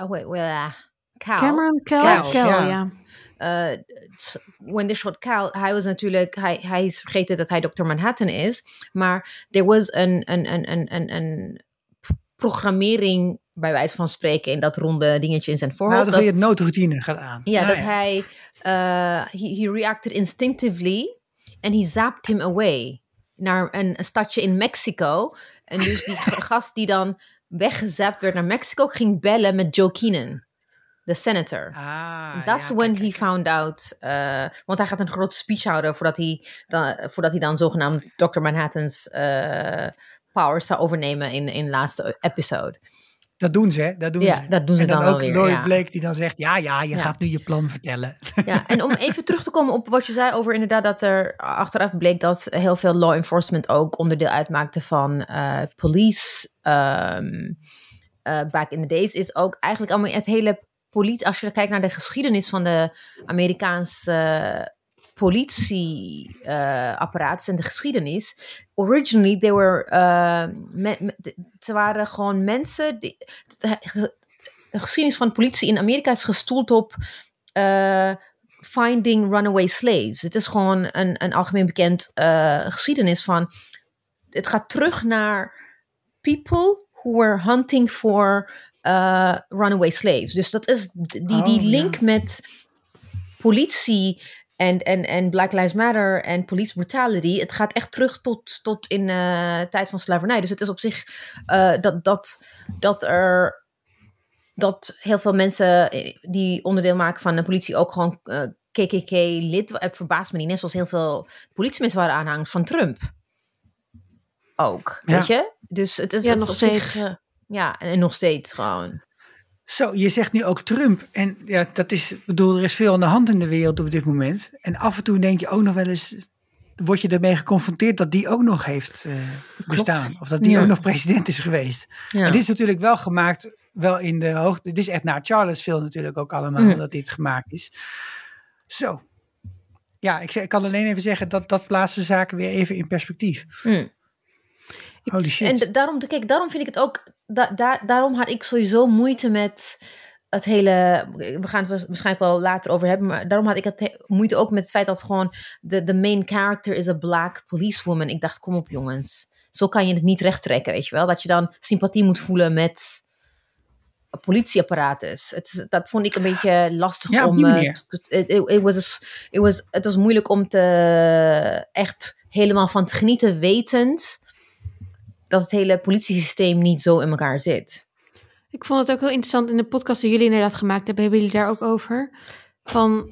Oh, wait, wait, Cal. Cameron Cal, Cal, Cal ja. ja. Uh, when they shot Cal, hij was natuurlijk, hij, hij is vergeten dat hij Dr. Manhattan is. Maar er was een, een, een, een, een, een programmering, bij wijze van spreken, in dat ronde dingetje in zijn voorhoofd. Nou, dan ga je het noodroutine gaat aan. Ja, nou, dat ja. hij, uh, he, he reacted instinctively and he zapped him away naar een, een stadje in Mexico. En dus die gast die dan weggezapt werd naar Mexico, ging bellen met Joe Keenan de senator. Ah, That's ja, when kijk, he found out. Uh, want hij gaat een groot speech houden voordat hij dan, voordat hij dan zogenaamd Dr. Manhattan's uh, powers zou overnemen in, in de laatste episode. Dat doen ze? Dat doen ja, ze. dat doen ze en dan, dan ook weer. Lloyd ja. Blake die dan zegt, ja, ja, je Ja. gaat nu je plan vertellen. Ja, en om even terug te komen op wat je zei over inderdaad dat er achteraf bleek dat heel veel law enforcement ook onderdeel uitmaakte van uh, police um, uh, back in the days, is ook eigenlijk allemaal het hele politie, als je kijkt naar de geschiedenis van de Amerikaanse politieapparaat uh, en de geschiedenis. Originally, they were, uh, waren gewoon mensen. Die, de, de, geschiedenis van politie in Amerika is gestoeld op uh, finding runaway slaves. Het is gewoon een, een algemeen bekend geschiedenis van. Het gaat terug naar people who were hunting for uh, runaway slaves. Dus dat is die, die Oh, link ja. met politie en, en, en Black Lives Matter en police brutality. Het gaat echt terug tot, tot in de uh, tijd van slavernij. Dus het is op zich uh, dat, dat, dat er dat heel veel mensen die onderdeel maken van de politie ook gewoon uh, KKK-lid. Het verbaast me niet, net zoals heel veel politiemensen waren aanhangers van Trump. Ook, Ja. weet je? Dus het is Ja, het nog steeds. Zich, ja, en, en nog steeds gewoon. Zo, je zegt nu ook Trump. En ja, dat is, ik bedoel, er is veel aan de hand in de wereld op dit moment. En af en toe denk je ook nog wel eens, word je ermee geconfronteerd dat die ook nog heeft uh, bestaan. Of dat die Ja. ook nog president is geweest. Ja. En dit is natuurlijk wel gemaakt, wel in de hoogte. Dit is echt naar Charlottesville natuurlijk ook allemaal Mm. dat dit gemaakt is. Zo. Ja, ik, ik kan alleen even zeggen dat dat plaatst de zaken weer even in perspectief. Mm. Holy shit. En daarom, kijk, daarom vind ik het ook. Da, da- daarom had ik sowieso moeite met het hele. We gaan het wa- waarschijnlijk wel later over hebben. Maar daarom had ik het he- moeite ook met het feit dat gewoon. De, de main character is a black policewoman. Ik dacht, kom op jongens. Zo kan je het niet rechttrekken, weet je wel. Dat je dan sympathie moet voelen met een politieapparatus. Het, dat vond ik een beetje lastig Ja, om. die manier. t- it, it, it was, it was, het was moeilijk om te echt helemaal van te genieten, wetend dat het hele politiesysteem niet zo in elkaar zit. Ik vond het ook heel interessant in de podcast die jullie inderdaad gemaakt hebben, hebben jullie daar ook over. Van,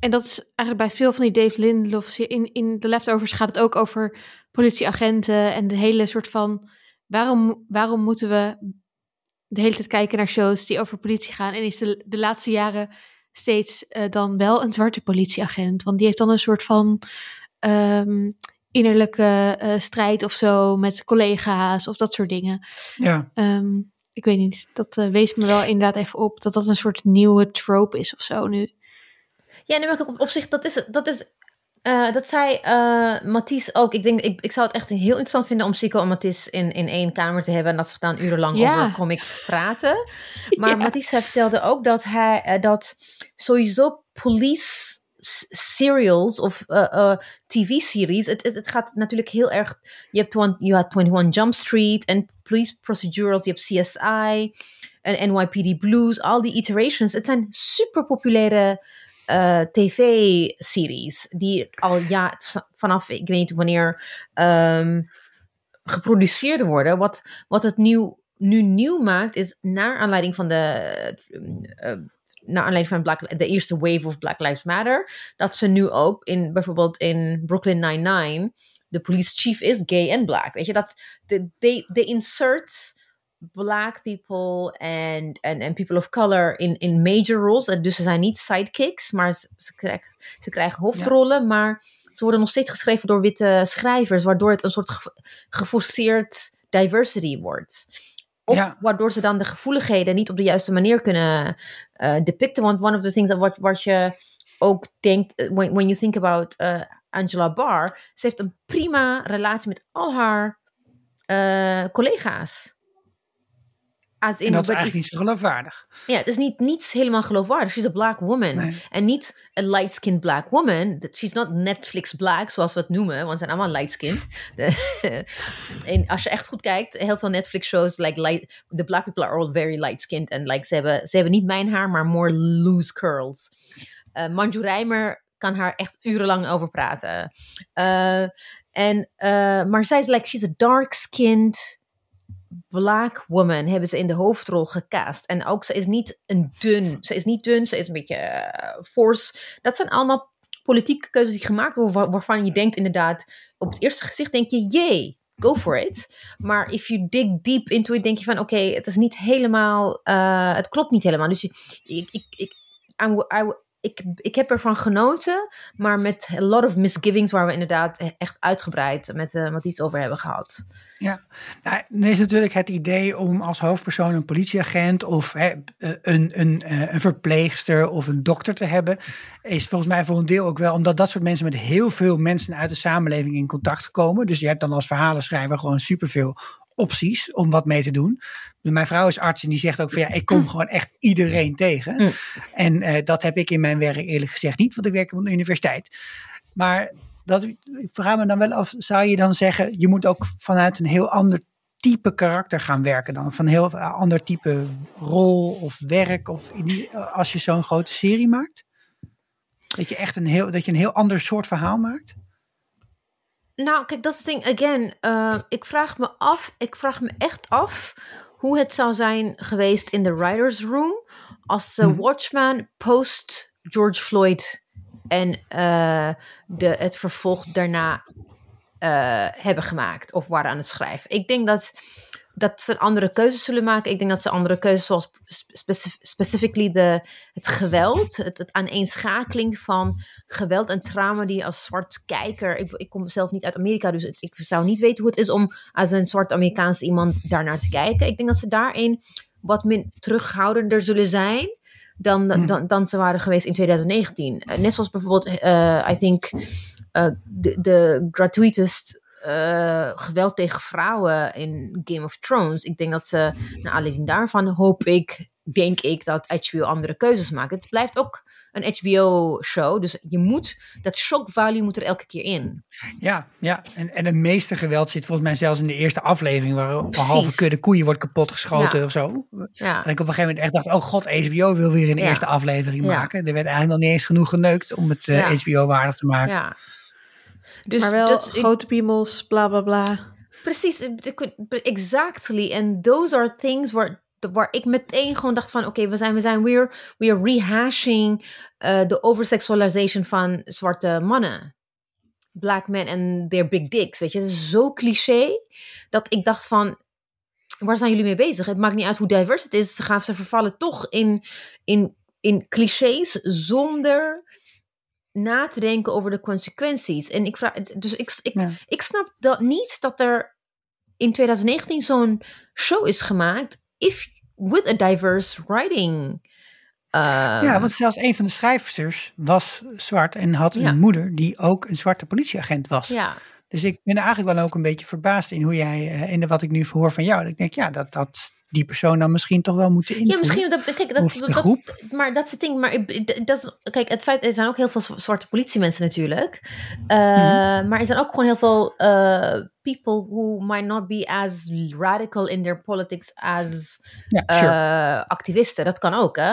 en dat is eigenlijk bij veel van die Dave Lindelofs, in, in de Leftovers gaat het ook over politieagenten en de hele soort van, waarom, waarom moeten we de hele tijd kijken naar shows die over politie gaan en is de, de laatste jaren steeds eh, dan wel een zwarte politieagent, want die heeft dan een soort van ehm, innerlijke eh, strijd of zo met collega's of dat soort dingen. ja. Ehm, ik weet niet, dat eh, wees me wel inderdaad even op dat dat een soort nieuwe trope is of zo nu. Ja, nee, maar op, op zich, dat is, dat is, eh, dat zei eh Mathies ook. Ik denk, ik, ik zou het echt heel interessant vinden om Sico en Mathies in, in één kamer te hebben en dat ze dan urenlang Ja. over comics praten. Maar Ja. Mathies vertelde ook dat hij, dat sowieso police serials of eh, eh, tv-series, het, het, gaat natuurlijk heel erg, je hebt one, you had 21 Jump Street en police procedurals, je hebt CSI en NYPD Blues, al die iterations. Het zijn super populaire eh, tv-series die al ja, vanaf ik weet niet wanneer ehm, geproduceerd worden. Wat, wat het nieuw, nu nieuw maakt is naar aanleiding van de naar aanleiding van Black, de eerste wave of Black Lives Matter, dat ze nu ook in bijvoorbeeld in Brooklyn Nine-Nine de police chief is gay en black. Weet je dat de they, they insert black people and, and, and people of color in, in major roles. Dus ze zijn niet sidekicks, maar ze, ze, krijgen, ze krijgen hoofdrollen. Maar ze worden nog steeds geschreven door witte schrijvers, waardoor het een soort ge- geforceerd diversity wordt. Of Ja. waardoor ze dan de gevoeligheden niet op de juiste manier kunnen eh, depicten. Want one of the things that wat, wat je ook denkt, eh, when, when you think about eh, Angela Barr, ze heeft een prima relatie met al haar collega's. As in, En dat is eigenlijk niet zo geloofwaardig. ja, het is niet, niet helemaal geloofwaardig. She's a black woman. Nee. En niet een light-skinned black woman. She's not Netflix black, zoals we het noemen. Want ze zijn allemaal light-skinned. En als je echt goed kijkt, heel veel Netflix-shows, like light, the black people are all very light-skinned. En like, ze, hebben, ze hebben niet mijn haar, maar more loose curls. Eh Manju Rijmer kan haar echt urenlang over praten. Eh, en, eh, maar zij is like, she's a dark-skinned black woman hebben ze in de hoofdrol gecast. En ook ze is niet een dun. Ze is niet dun, ze is een beetje eh, force. Dat zijn allemaal politieke keuzes die gemaakt worden waar- waarvan je denkt inderdaad op het eerste gezicht denk je jee, go for it. Maar if you dig deep into it denk je van oké, het is niet helemaal, eh, het klopt niet helemaal. Dus ik, ik, ik, I- ik, ik heb ervan genoten, maar met a lot of misgivings waar we inderdaad echt uitgebreid met uh, wat iets over hebben gehad. Ja, nou, dan is natuurlijk het idee om als hoofdpersoon een politieagent of hè, een, een, eh, een verpleegster of een dokter te hebben, is volgens mij voor een deel ook wel omdat dat soort mensen met heel veel mensen uit de samenleving in contact komen. Dus je hebt dan als verhalenschrijver gewoon superveel opties om wat mee te doen. Mijn vrouw is arts en die zegt ook van ja, ik kom gewoon echt iedereen tegen. Mm. En eh, dat heb ik in mijn werk eerlijk gezegd niet, want ik werk op een universiteit. Maar dat, ik vraag me dan wel af, zou je dan zeggen, je moet ook vanuit een heel ander type karakter gaan werken dan? Van een heel ander type rol of werk of in die, als je zo'n grote serie maakt? Dat je echt een heel, dat je een heel ander soort verhaal maakt? Nou, kijk, dat is het ding. Again, uh, ik vraag me af, ik vraag me echt af hoe het zou zijn geweest in de writers' room als de Mhm. Watchman post George Floyd en uh, de, het vervolg daarna uh, hebben gemaakt of waren aan het schrijven. Ik denk dat dat ze andere keuzes zullen maken. Ik denk dat ze andere keuzes, zoals specif specifically de, het geweld, het, het aaneenschakeling van geweld en trauma die je als zwart kijker. Ik, ik kom zelf niet uit Amerika, dus ik zou niet weten hoe het is om als een zwart Amerikaans iemand daarnaar te kijken. Ik denk dat ze daarin wat min terughoudender zullen zijn. Dan, Mhm. dan, dan ze waren geweest in 2019. Eh, net zoals bijvoorbeeld, eh, I think, eh, de, de gratuitest eh, geweld tegen vrouwen in Game of Thrones. Ik denk dat ze, naar aanleiding daarvan, hoop ik, denk ik, dat HBO andere keuzes maakt. Het blijft ook een HBO-show, dus je moet, dat shock value moet er elke keer in. Ja, ja. En, en het meeste geweld zit volgens mij zelfs in de eerste aflevering, waar een halve kudde koeien wordt kapotgeschoten Ja. of zo. Ja, Dat ik op een gegeven moment echt dacht, oh god, HBO wil weer een Ja. eerste aflevering maken. Er werd eigenlijk nog niet eens genoeg geneukt om het eh. HBO-waardig te maken. Dus maar wel dat, grote piemels, bla bla bla. Precies, exactly. And those are things waar, waar ik meteen gewoon dacht van... oké, we zijn, we zijn weer, weer rehashing eh, de oversexualization van zwarte mannen. Black men and their big dicks, weet je. Het is zo cliché dat ik dacht van... waar zijn jullie mee bezig? Het maakt niet uit hoe diverse het is. Ze gaan ze vervallen toch in, in, in clichés zonder na te denken over de consequenties. En ik vraag, dus ik, ik, Ja. ik snap dat niet dat er in 2019 zo'n show is gemaakt if with a diverse writing. uh, Ja, want zelfs een van de schrijvers was zwart en had een Ja. moeder die ook een zwarte politieagent was. ja, Dus ik ben eigenlijk wel ook een beetje verbaasd in hoe jij, eh, in de, wat ik nu hoor van jou. Dat ik denk, ja, dat, dat die persoon dan misschien toch wel moeten invullen. ja, misschien dat, kijk, dat, dat, de dat- groep. maar dat is het ding. Maar dat kijk, het feit, er zijn ook heel veel zwarte politiemensen natuurlijk. Uh, Mhm. Maar er zijn ook gewoon heel veel uh, people who might not be as radical in their politics as Ja, sure. uh, activisten. Dat kan ook, hè?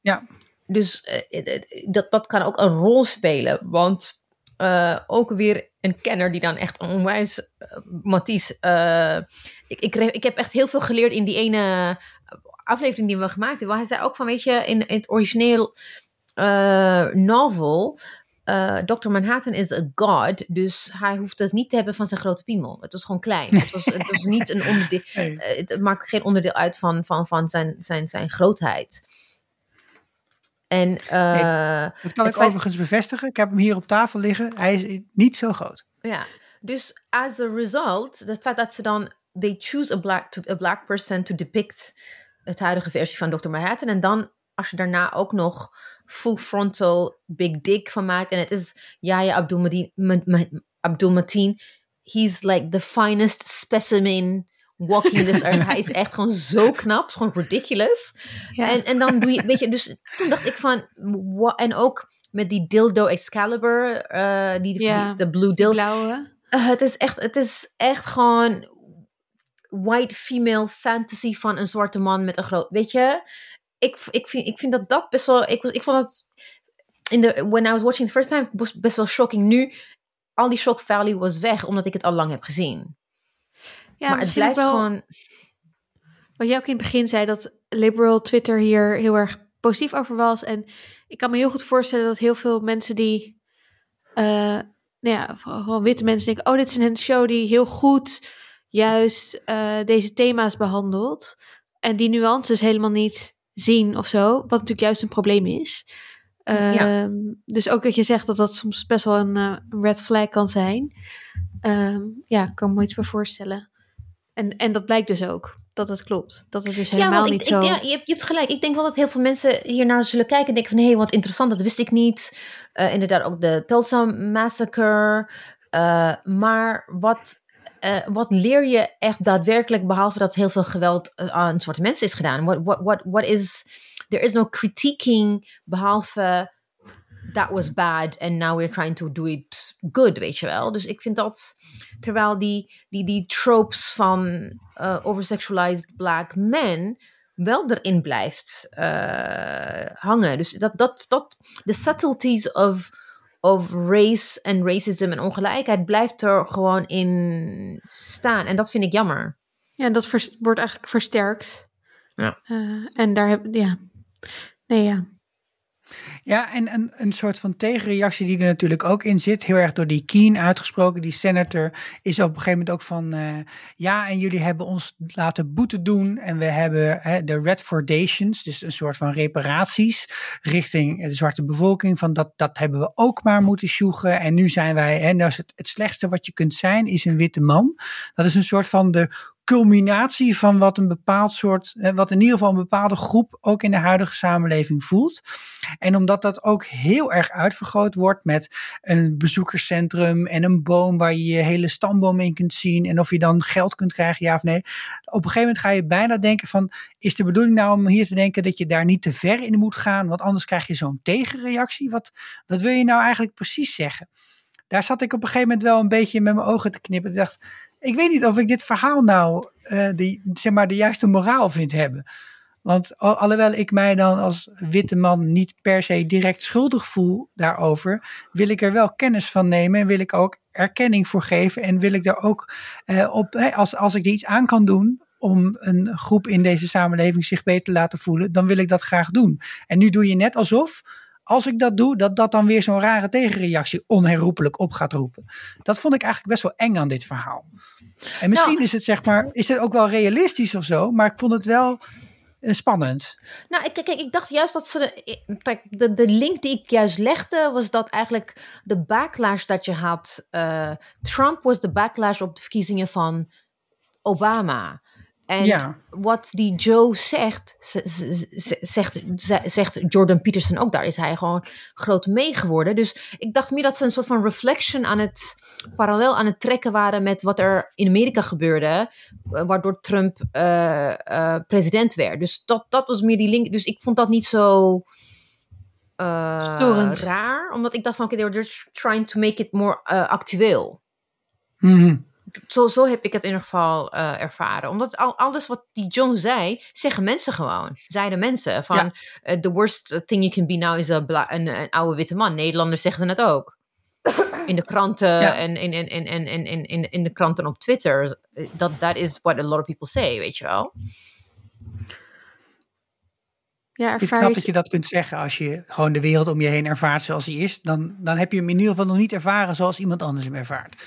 Ja. Dus eh, eh, dat, dat kan ook een rol spelen. Want eh, ook weer een kenner die dan echt onwijs... eh, Mathies, eh, ik, ik, ik heb echt heel veel geleerd in die ene aflevering die we gemaakt hebben. Hij zei ook van, weet je, in, in het origineel eh, novel... eh Dr. Manhattan is a god, dus hij hoeft het niet te hebben van zijn grote piemel. Het was gewoon klein. Het was, het was niet een onderdeel. Eh, het maakt geen onderdeel uit van, van, van zijn, zijn, zijn grootheid. En eh, dat kan ik feit- overigens bevestigen. Ik heb hem hier op tafel liggen. Hij is niet zo groot. ja, dus as a result, het feit dat ze dan they choose a black to, a black person to depict het huidige versie van Dr. Manhattan en dan als je daarna ook nog full frontal big dick van maakt en het is Yahya Abdul Mateen, Ma- Ma- Abdul Mateen, he's like the finest specimen walking this earth. Hij is echt gewoon zo knap, het is gewoon ridiculous. Ja. En, en dan doe je, weet je, dus toen dacht ik van, en ook met die dildo Excalibur, eh, die, Ja, de blue dildo. blauwe. Uh, het, is echt, het is echt gewoon white female fantasy van een zwarte man met een groot. Weet je, ik, ik, vind, ik vind dat dat best wel. Ik, was- ik vond dat. In de, when I was watching the first time, was best wel shocking. Nu, al die shock value was weg, omdat ik het al lang heb gezien. Ja, maar het blijft wel, gewoon. wat jij ook in het begin zei, dat liberal Twitter hier heel erg positief over was. En ik kan me heel goed voorstellen dat heel veel mensen die, eh, nou ja, gewoon witte mensen denken, oh, dit is een show die heel goed juist eh, deze thema's behandelt. En die nuances helemaal niet zien of zo, wat natuurlijk juist een probleem is. Ja. Ehm, Dus ook dat je zegt dat dat soms best wel een eh, red flag kan zijn. Ehm, ja, ik kan me iets bij voorstellen. En, en dat blijkt dus ook, dat het klopt. Dat het dus helemaal ja, niet zo... ik, ja, je, hebt, je hebt gelijk. Ik denk wel dat heel veel mensen hiernaar zullen kijken en denken van... hé, hey, wat interessant, dat wist ik niet. Eh, inderdaad ook de Tulsa Massacre. Eh, maar wat, eh, wat leer je echt daadwerkelijk... behalve dat heel veel geweld aan zwarte mensen is gedaan? What, what, what, what is... There is no critiquing behalve... That was bad and now we're trying to do it good, weet je wel. Dus ik vind dat... Terwijl die, die, die tropes van uh, oversexualized black men wel erin blijft uh, hangen. Dus dat, dat, dat, de subtleties of, of race en racism en ongelijkheid blijft er gewoon in staan. En dat vind ik jammer. Ja, en dat wordt eigenlijk versterkt. Ja. Uh, en daar heb ja. Nee, ja. Ja, en een, een soort van tegenreactie die er natuurlijk ook in zit, heel erg door die Keen uitgesproken, die senator, is op een gegeven moment ook van, uh, ja, en jullie hebben ons laten boete doen en we hebben hè, de Redfordations, dus een soort van reparaties richting de zwarte bevolking, van dat, dat hebben we ook maar moeten sjoegen en nu zijn wij, en dat is het, het slechtste wat je kunt zijn, is een witte man. Dat is een soort van de culminatie van wat een bepaald soort, eh, wat in ieder geval een bepaalde groep ook in de huidige samenleving voelt. En omdat dat ook heel erg uitvergroot wordt met een bezoekerscentrum en een boom waar je je hele stamboom in kunt zien en of je dan geld kunt krijgen, ja of nee. Op een gegeven moment ga je bijna denken van, is de bedoeling nou om hier te denken dat je daar niet te ver in moet gaan, want anders krijg je zo'n tegenreactie. Wat, wat wil je nou eigenlijk precies zeggen? Daar zat ik op een gegeven moment wel een beetje met mijn ogen te knippen. Ik dacht, ik weet niet of ik dit verhaal nou uh, die, zeg maar, de juiste moraal vind hebben. Want al, alhoewel ik mij dan als witte man niet per se direct schuldig voel daarover, wil ik er wel kennis van nemen en wil ik ook erkenning voor geven. En wil ik daar ook uh, op, als, als ik er iets aan kan doen om een groep in deze samenleving zich beter te laten voelen, dan wil ik dat graag doen. En nu doe je net alsof als ik dat doe, dat dat dan weer zo'n rare tegenreactie onherroepelijk op gaat roepen. Dat vond ik eigenlijk best wel eng aan dit verhaal. En misschien nou, is het zeg maar, is het ook wel realistisch of zo, maar ik vond het wel uh, spannend. Nou, kijk, ik dacht juist dat ze. De, de, de link die ik juist legde, was dat eigenlijk de backlash dat je had. Uh, Trump was de backlash op de verkiezingen van Obama. En ja. wat die Joe zegt, zegt, zegt Jordan Peterson ook, daar is hij gewoon groot mee geworden. Dus ik dacht meer dat ze een soort van reflection aan het, parallel aan het trekken waren met wat er in Amerika gebeurde, eh, waardoor Trump uh, uh, president werd. Dus dat, dat was meer die link. Dus ik vond dat niet zo raar, omdat ik dacht van, oké, okay, they were just trying to make it more actueel. Mm -hmm zo, zo heb ik het in ieder geval uh, ervaren. Omdat al, alles wat die John zei, zeggen mensen gewoon. Zeiden mensen van, ja. uh, the worst thing you can be now is a een, een, oude witte man. Nederlanders zeggen het ook. In de kranten ja. en in, in, in, in, in, in, in de kranten op Twitter. Dat that is what a lot of people say, weet je wel. Ja, ik vind het knap dat je dat kunt zeggen als je gewoon de wereld om je heen ervaart zoals die is. Dan, dan heb je hem in ieder geval nog niet ervaren zoals iemand anders hem ervaart.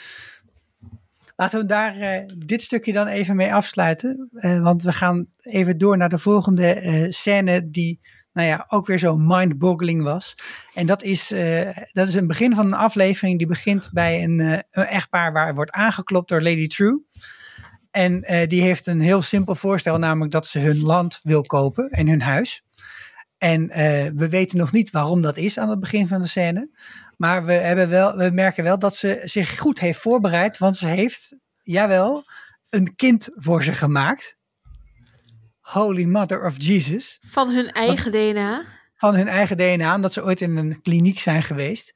Laten we daar uh, dit stukje dan even mee afsluiten. Uh, want we gaan even door naar de volgende uh, scène die nou ja, ook weer zo mind-boggling was. En dat is, dat is een begin van een aflevering die begint bij een, een echtpaar waar wordt aangeklopt door Lady True. En die heeft een heel simpel voorstel, namelijk dat ze hun land wil kopen en hun huis. En we weten nog niet waarom dat is aan het begin van de scène. Maar we, hebben wel, we merken wel dat ze zich goed heeft voorbereid. Want ze heeft, jawel, een kind voor ze gemaakt. Holy Mother of Jesus. Van hun eigen DNA. Van hun eigen DNA, omdat ze ooit in een kliniek zijn geweest.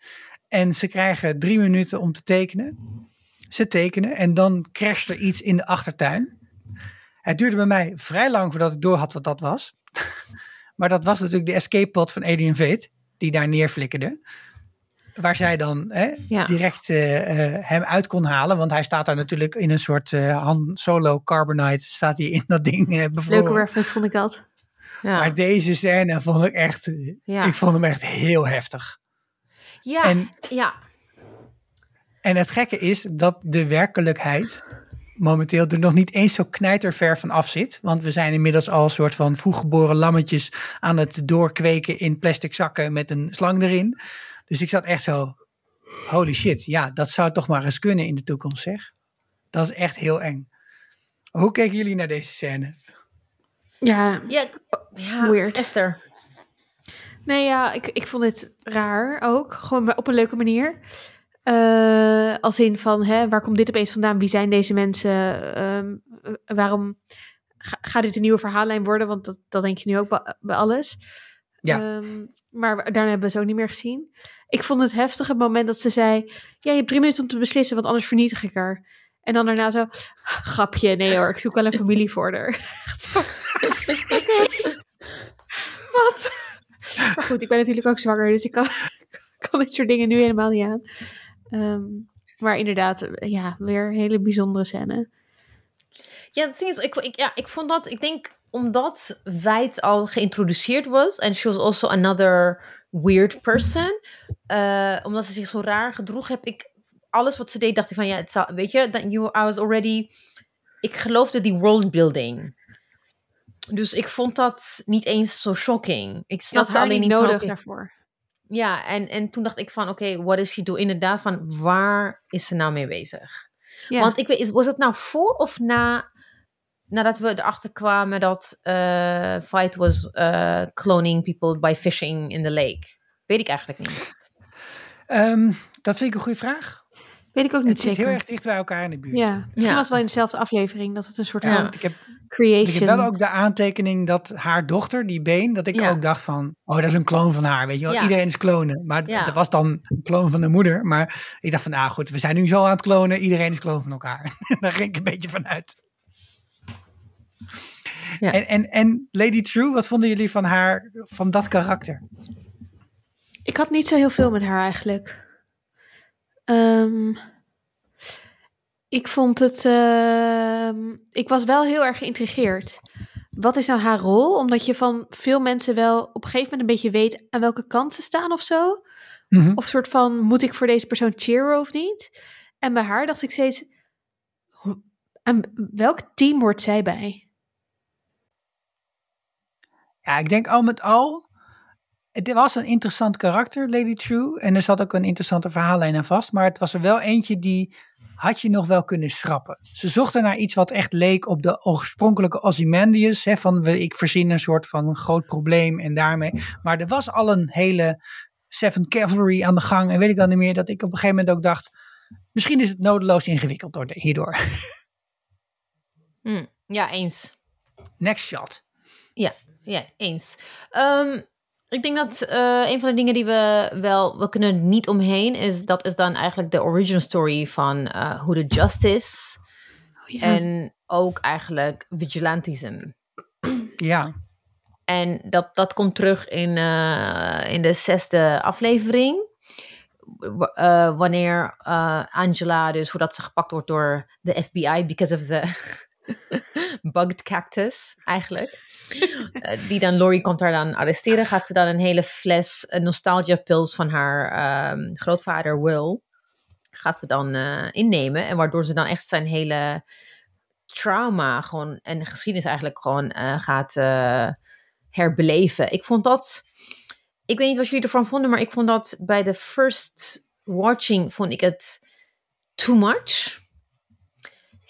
En ze krijgen drie minuten om te tekenen. Ze tekenen en dan crasht er iets in de achtertuin. Het duurde bij mij vrij lang voordat ik door had wat dat was. maar dat was natuurlijk de escape pod van Adrian Veit, die daar neerflikkerde waar zij dan hè, ja. direct uh, uh, hem uit kon halen. Want hij staat daar natuurlijk in een soort uh, Han Solo Carbonite. Staat hij in dat ding uh, Leuke reference vond ik dat. Ja. Maar deze scène vond ik echt... Ja. Ik vond hem echt heel heftig. Ja, en, ja. En het gekke is dat de werkelijkheid momenteel er nog niet eens zo knijterver van af zit. Want we zijn inmiddels al een soort van vroeggeboren lammetjes aan het doorkweken in plastic zakken met een slang erin. Dus ik zat echt zo, holy shit, ja, dat zou toch maar eens kunnen in de toekomst, zeg. Dat is echt heel eng. Hoe keken jullie naar deze scène? Ja, ja, ja weird. Esther. Nee, ja, ik, ik vond het raar ook. Gewoon op een leuke manier. Uh, als in van, hè, waar komt dit opeens vandaan? Wie zijn deze mensen? Um, waarom gaat dit een nieuwe verhaallijn worden? Want dat, dat denk je nu ook bij, bij alles. Ja. Um, maar daarna hebben we ze ook niet meer gezien. Ik vond het heftig het moment dat ze zei: Ja, je hebt drie minuten om te beslissen, want anders vernietig ik haar. En dan daarna zo: Grapje, nee hoor, ik zoek wel een familie voor haar. Wat? Maar goed, ik ben natuurlijk ook zwanger, dus ik kan, kan dit soort dingen nu helemaal niet aan. Um, maar inderdaad, ja, weer een hele bijzondere scène. Ja, het ding is, ik, ik, ja, ik vond dat, ik denk omdat Wijd al geïntroduceerd was. En she was also another weird person. Eh, omdat ze zich zo raar gedroeg, heb ik alles wat ze deed, dacht ik van ja, het zou, weet je, that you, I was already. Ik geloofde die worldbuilding. Dus ik vond dat niet eens zo shocking. Ik snapte alleen niet niet van, nodig daarvoor. Ja, en, en toen dacht ik van, oké, what is she doing? Inderdaad, van waar is ze nou mee bezig? Want ik weet, is- was het nou voor of na, nadat we erachter kwamen dat eh, Fight was eh, cloning people by fishing in the lake? Weet ik eigenlijk niet. Ehm, dat vind ik een goede vraag. Weet ik ook niet Het zit zeker. heel erg dicht bij elkaar in de buurt. Ja, misschien Ja. was het wel in dezelfde aflevering dat het een soort Ja. van ik heb, creation. ik heb wel ook de aantekening dat haar dochter, die Been, dat ik Ja. ook dacht van, oh, dat is een kloon van haar. Weet je wel, Ja. iedereen is klonen. Maar Ja. dat was dan een kloon van de moeder. Maar ik dacht van, nou goed, we zijn nu zo aan het klonen. Iedereen is kloon van elkaar. Daar ging ik een beetje van uit. Ja. En, en, en Lady True, wat vonden jullie van haar, van dat karakter? Ik had niet zo heel veel met haar eigenlijk. Ehm, ik vond het. ehm, ik was wel heel erg geïntrigeerd. Wat is nou haar rol? Omdat je van veel mensen wel op een gegeven moment een beetje weet aan welke kant ze staan of zo. Mhm. Of soort van, moet ik voor deze persoon cheeren of niet? En bij haar dacht ik steeds, aan welk team hoort zij bij? Ja, ik denk al met al. Het was een interessant karakter, Lady True. En er zat ook een interessante verhaallijn aan vast. Maar het was er wel eentje die had je nog wel kunnen schrappen. Ze zochten naar iets wat echt leek op de oorspronkelijke Ozymandias. Hè, van we- ik verzin een soort van groot probleem en daarmee. Maar er was al een hele Seven Cavalry aan de gang. En weet ik dan niet meer dat ik op een gegeven moment ook dacht. Misschien is het nodeloos ingewikkeld door de- hierdoor. Hm, ja, eens. Next shot. Ja, eens. Ehm, ik denk dat eh, een van de dingen die we wel, we kunnen er niet omheen, is dat is dan eigenlijk de origin story van eh Who the Justice. Oh, ja. En ook eigenlijk vigilantism. Ja. En dat, dat komt terug in, eh, in de zesde aflevering. Wanneer Angela, dus voordat ze gepakt wordt door de FBI, because of the bugged cactus, eigenlijk. Eh, die dan, Laurie komt haar dan arresteren, gaat ze dan een hele fles nostalgia pills van haar ehm, grootvader Will, gaat ze dan eh, innemen. En waardoor ze dan echt zijn hele trauma gewoon, en geschiedenis eigenlijk gewoon eh, gaat herbeleven. Ik vond dat, ik weet niet wat jullie ervan vonden, maar ik vond dat bij de first watching vond ik het too much.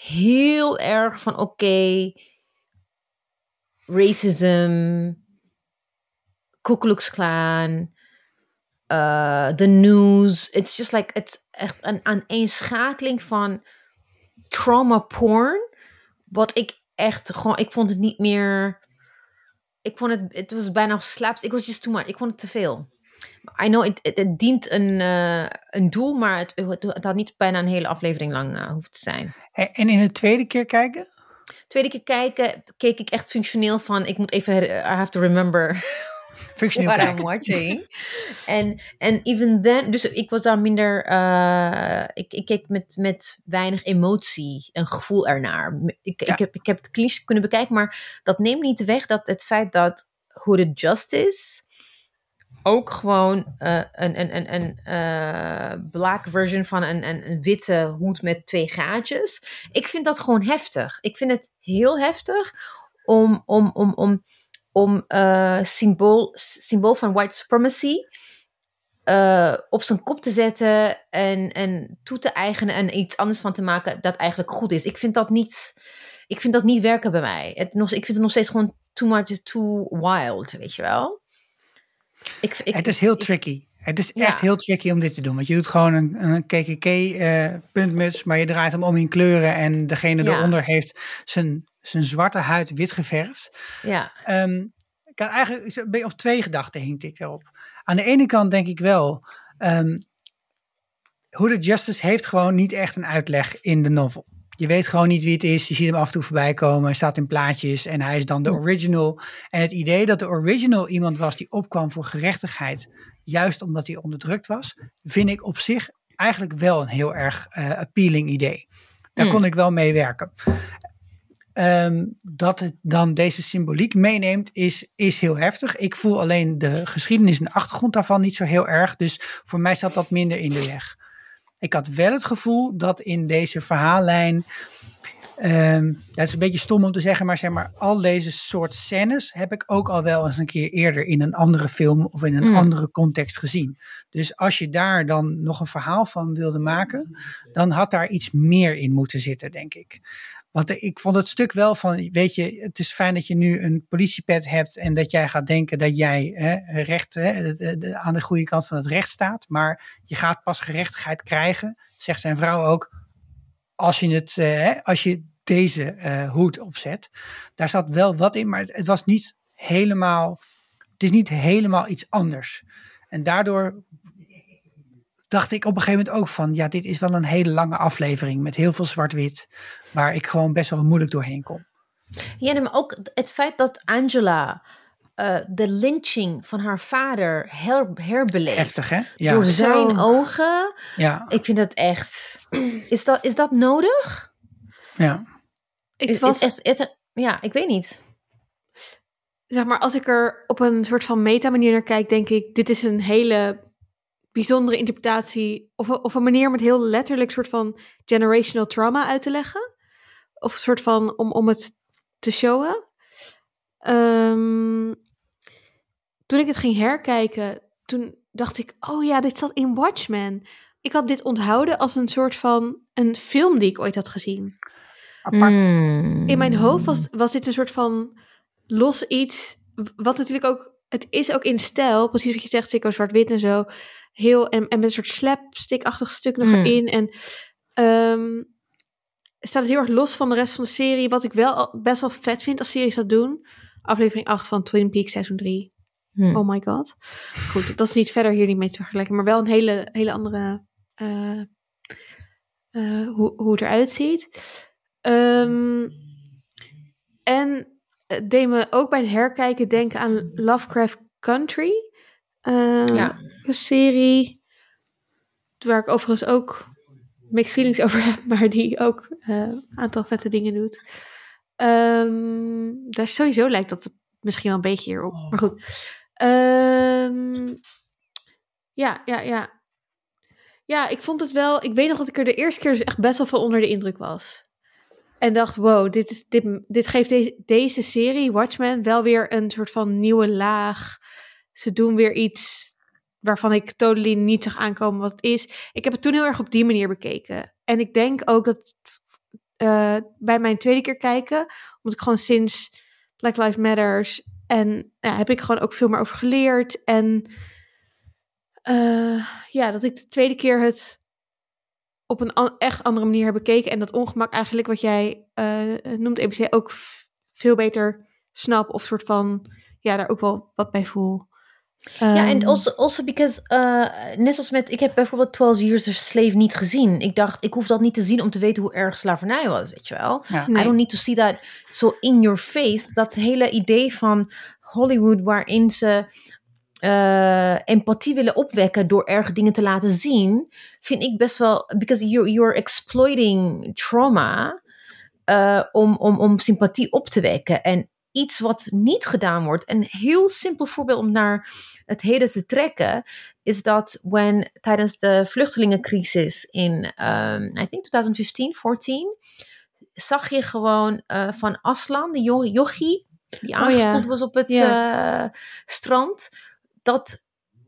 Heel erg van oké, racism, Ku Klux Klan, uh, the news. It's just like, it's echt een aaneenschakeling van trauma porn. Wat ik echt gewoon, ik vond het niet meer. Ik vond het, het was bijna slaps. Ik was just too much. Ik vond het te veel. I know, het, het, het dient een, uh, een doel, maar het, het, het, had niet bijna een hele aflevering lang uh, hoeven te zijn. En, en in de tweede keer kijken? Tweede keer kijken, keek ik echt functioneel van, ik moet even, I have to remember functioneel what kijken. I'm watching. En en even then, dus ik was daar minder, uh, ik, ik keek met, met weinig emotie en gevoel ernaar. Ik, Ja. ik, heb, ik heb het cliché kunnen bekijken, maar dat neemt niet weg dat het feit dat Who the Justice ook gewoon uh, een, een, een, een uh, black version van een, een, een witte hoed met twee gaatjes. Ik vind dat gewoon heftig. Ik vind het heel heftig om, om, om, om, om uh, symbool, symbool van white supremacy op zijn kop te zetten en, en toe te eigenen en iets anders van te maken dat eigenlijk goed is. Ik vind dat niet, ik vind dat niet werken bij mij. Het, ik vind het nog steeds gewoon too much, too wild, weet je wel. Ik, ik, het is heel ik, tricky. Het is echt ja. heel tricky om dit te doen. Want je doet gewoon een, een KKK-puntmuts, uh, maar je draait hem om in kleuren. En degene ja. eronder heeft zijn, zijn zwarte huid wit geverfd. Ja. Um, ik had eigenlijk op twee gedachten hing ik daarop. Aan de ene kant denk ik wel, um, Who the Justice heeft gewoon niet echt een uitleg in de novel. Je weet gewoon niet wie het is. Je ziet hem af en toe voorbij komen. Hij staat in plaatjes en hij is dan de original. En het idee dat de original iemand was die opkwam voor gerechtigheid, juist omdat hij onderdrukt was, vind ik op zich eigenlijk wel een heel erg uh, appealing idee. Daar mm. kon ik wel mee werken. ehm, dat het dan deze symboliek meeneemt, is, is heel heftig. Ik voel alleen de geschiedenis en de achtergrond daarvan niet zo heel erg. Dus voor mij staat dat minder in de weg. Ik had wel het gevoel dat in deze verhaallijn Um, dat is een beetje stom om te zeggen, maar zeg maar, al deze soort scènes heb ik ook al wel eens een keer eerder in een andere film of in een Mm. andere context gezien. Dus als je daar dan nog een verhaal van wilde maken, dan had daar iets meer in moeten zitten, denk ik. Want ik vond het stuk wel van, weet je, het is fijn dat je nu een politiepet hebt en dat jij gaat denken dat jij hè, recht, hè, aan de goede kant van het recht staat. Maar je gaat pas gerechtigheid krijgen, zegt zijn vrouw ook, als je, het, eh, als je deze eh, hoed opzet. Daar zat wel wat in, maar het was niet helemaal, het is niet helemaal iets anders. En daardoor dacht ik op een gegeven moment ook van, ja, dit is wel een hele lange aflevering met heel veel zwart-wit, waar ik gewoon best wel moeilijk doorheen kom. Ja, nee, maar ook het feit dat Angela eh, de lynching van haar vader her, herbeleeft. Heftig, hè? Ja, Door zijn Zo. ogen. ja, Ik vind het echt. Is dat, is dat nodig? ja. Ik Is- was, is- ja, ik weet niet. zeg maar, als ik er op een soort van meta-manier naar kijk, denk ik, dit is een hele bijzondere interpretatie. Of, een- of een manier om het heel letterlijk soort van generational trauma uit te leggen. Of een soort van om, om het te showen. Ehm, toen ik het ging herkijken, toen dacht ik, oh ja, dit zat in Watchmen. Ik had dit onthouden als een soort van een film die ik ooit had gezien. Apart. Hmm. In mijn hoofd was, was dit een soort van los iets. Wat natuurlijk ook. Het is ook in stijl, precies wat je zegt, Sikko zwart-wit en zo. Heel, en, en met een soort slapstick-achtig stuk nog Mm. erin. En ehm, staat het heel erg los van de rest van de serie. Wat ik wel al best wel vet vind als series dat doen. Aflevering 8 van Twin Peaks seizoen 3. Hmm. Oh my god. Goed, dat is niet verder hier niet mee te vergelijken. Maar wel een hele, hele andere... eh, eh, hoe, hoe het eruit ziet. Ehm, en het deed me ook bij het herkijken denken aan Lovecraft Country. Eh, Ja. Een serie waar ik overigens ook mixed feelings over heb, maar die ook eh, een aantal vette dingen doet. Ehm, daar sowieso lijkt dat misschien wel een beetje hierop. Maar goed. Ehm, ja, ja, ja. Ja, ik vond het wel. Ik weet nog dat ik er de eerste keer dus echt best wel van onder de indruk was. En dacht, wow, dit, is, dit, dit geeft deze, deze serie, Watchmen, wel weer een soort van nieuwe laag. Ze doen weer iets waarvan ik totally niet zag aankomen wat het is. Ik heb het toen heel erg op die manier bekeken. En ik denk ook dat eh, bij mijn tweede keer kijken, omdat ik gewoon sinds Black Lives Matters en ja, heb ik gewoon ook veel meer over geleerd. En eh, ja, dat ik de tweede keer het op een an- echt andere manier heb bekeken. En dat ongemak eigenlijk wat jij eh, noemt, EBC, ook veel beter snap. Of soort van, ja, daar ook wel wat bij voel. Ja, en Ehm, also, also because, uh, net zoals met, ik heb bijvoorbeeld 12 Years a Slave niet gezien. Ik dacht, ik hoef dat niet te zien om te weten hoe erg slavernij was, weet je wel. Ja. Nee. I don't need to see that so in your face. Dat hele idee van Hollywood waarin ze eh, empathie willen opwekken door erge dingen te laten zien, vind ik best wel, because you're, you're exploiting trauma eh, om, om, om sympathie op te wekken. En iets wat niet gedaan wordt, een heel simpel voorbeeld om naar het heden te trekken, is dat when, tijdens de vluchtelingencrisis in, um, I think 2015, 14, zag je gewoon uh, van Aslan, de jo jochie, die aangespoeld oh, ja. was op het uh, strand, dat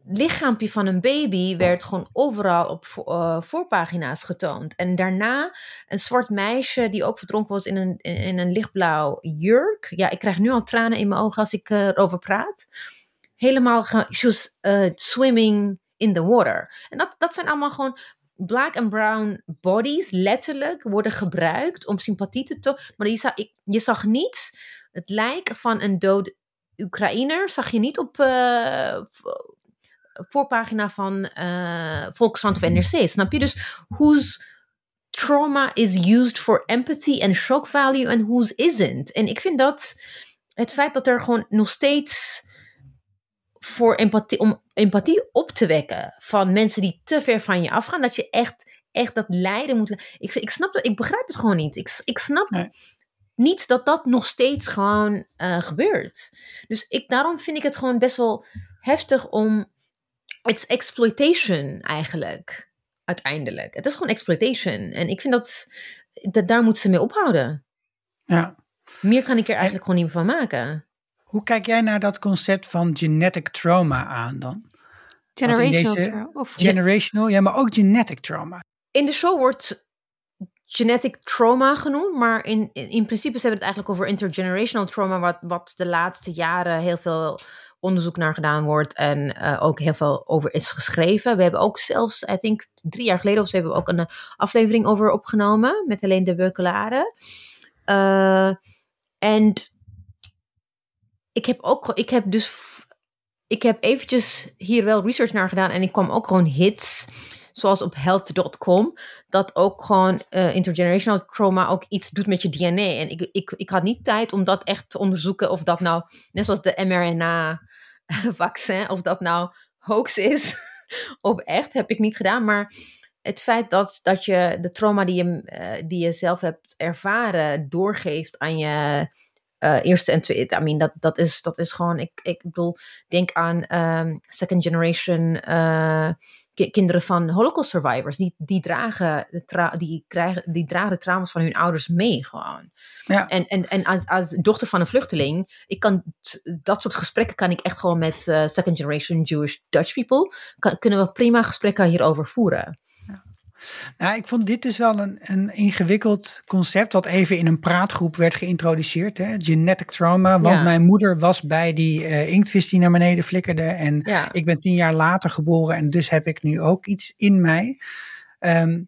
lichaampje van een baby werd gewoon overal op uh, voorpagina's getoond. En daarna een zwart meisje die ook verdronken was in een, in, een lichtblauw jurk. Ja, ik krijg nu al tranen in mijn ogen als ik uh, erover praat. Helemaal, she was uh, swimming in the water. En dat, dat zijn allemaal gewoon black and brown bodies, letterlijk, worden gebruikt om sympathie te tonen. Maar je zag, ik, je zag niet het lijk van een dood Oekraïner, zag je niet op uh, voorpagina van uh, Volkskrant of NRC, snap je? Dus whose trauma is used for empathy and shock value and whose isn't? En ik vind dat het feit dat er gewoon nog steeds voor empathie, om empathie op te wekken van mensen die te ver van je afgaan, dat je echt, echt dat lijden moet. Ik, vind, ik snap dat, ik begrijp het gewoon niet. Ik, ik snap. Nee. Niet dat dat nog steeds gewoon eh, gebeurt. Dus ik, daarom vind ik het gewoon best wel heftig om. Het exploitation eigenlijk, uiteindelijk. Het is gewoon exploitation. En ik vind dat, dat daar moeten ze mee ophouden. Ja. Meer kan ik er eigenlijk gewoon niet van maken. Hoe kijk jij naar dat concept van genetic trauma aan dan? Generational deze- trauma, of Generational, ja, maar ook genetic trauma. In de show wordt genetic trauma genoemd, maar in, in, in principe ze hebben het eigenlijk over intergenerational trauma, wat, wat de laatste jaren heel veel onderzoek naar gedaan wordt en eh, ook heel veel over is geschreven. We hebben ook zelfs, I think drie jaar geleden of zo, hebben we ook een eh, aflevering over opgenomen met Helene de Beukelare. Eh, En ik heb ook, ik heb dus, ik heb eventjes hier wel research naar gedaan en ik kwam ook gewoon hits, zoals op health.com, dat ook gewoon eh, intergenerational trauma ook iets doet met je DNA. En ik, ik, ik had niet tijd om dat echt te onderzoeken of dat nou, net zoals de mRNA-vaccin, of dat nou hoax is of echt, heb ik niet gedaan. Maar het feit dat, dat je de trauma die je, eh, die je zelf hebt ervaren doorgeeft aan je eh, eerste en tweede. I mean, dat, dat, is, dat is gewoon. Ik, ik bedoel, denk aan ehm, second generation eh, ki- kinderen van Holocaust survivors. Die, die, dragen de die, krijgen, die dragen de trauma's van hun ouders mee gewoon. Ja. En, en, en als, als dochter van een vluchteling, ik kan dat soort gesprekken kan ik echt gewoon met eh, second generation Jewish Dutch people. Kan, kunnen we prima gesprekken hierover voeren. Nou, ik vond dit dus wel een, een ingewikkeld concept wat even in een praatgroep werd geïntroduceerd. Hè? Genetic trauma, want Ja. mijn moeder was bij die inktvis die naar beneden flikkerde. En Ja. ik ben tien jaar later geboren en dus heb ik nu ook iets in mij. Ehm,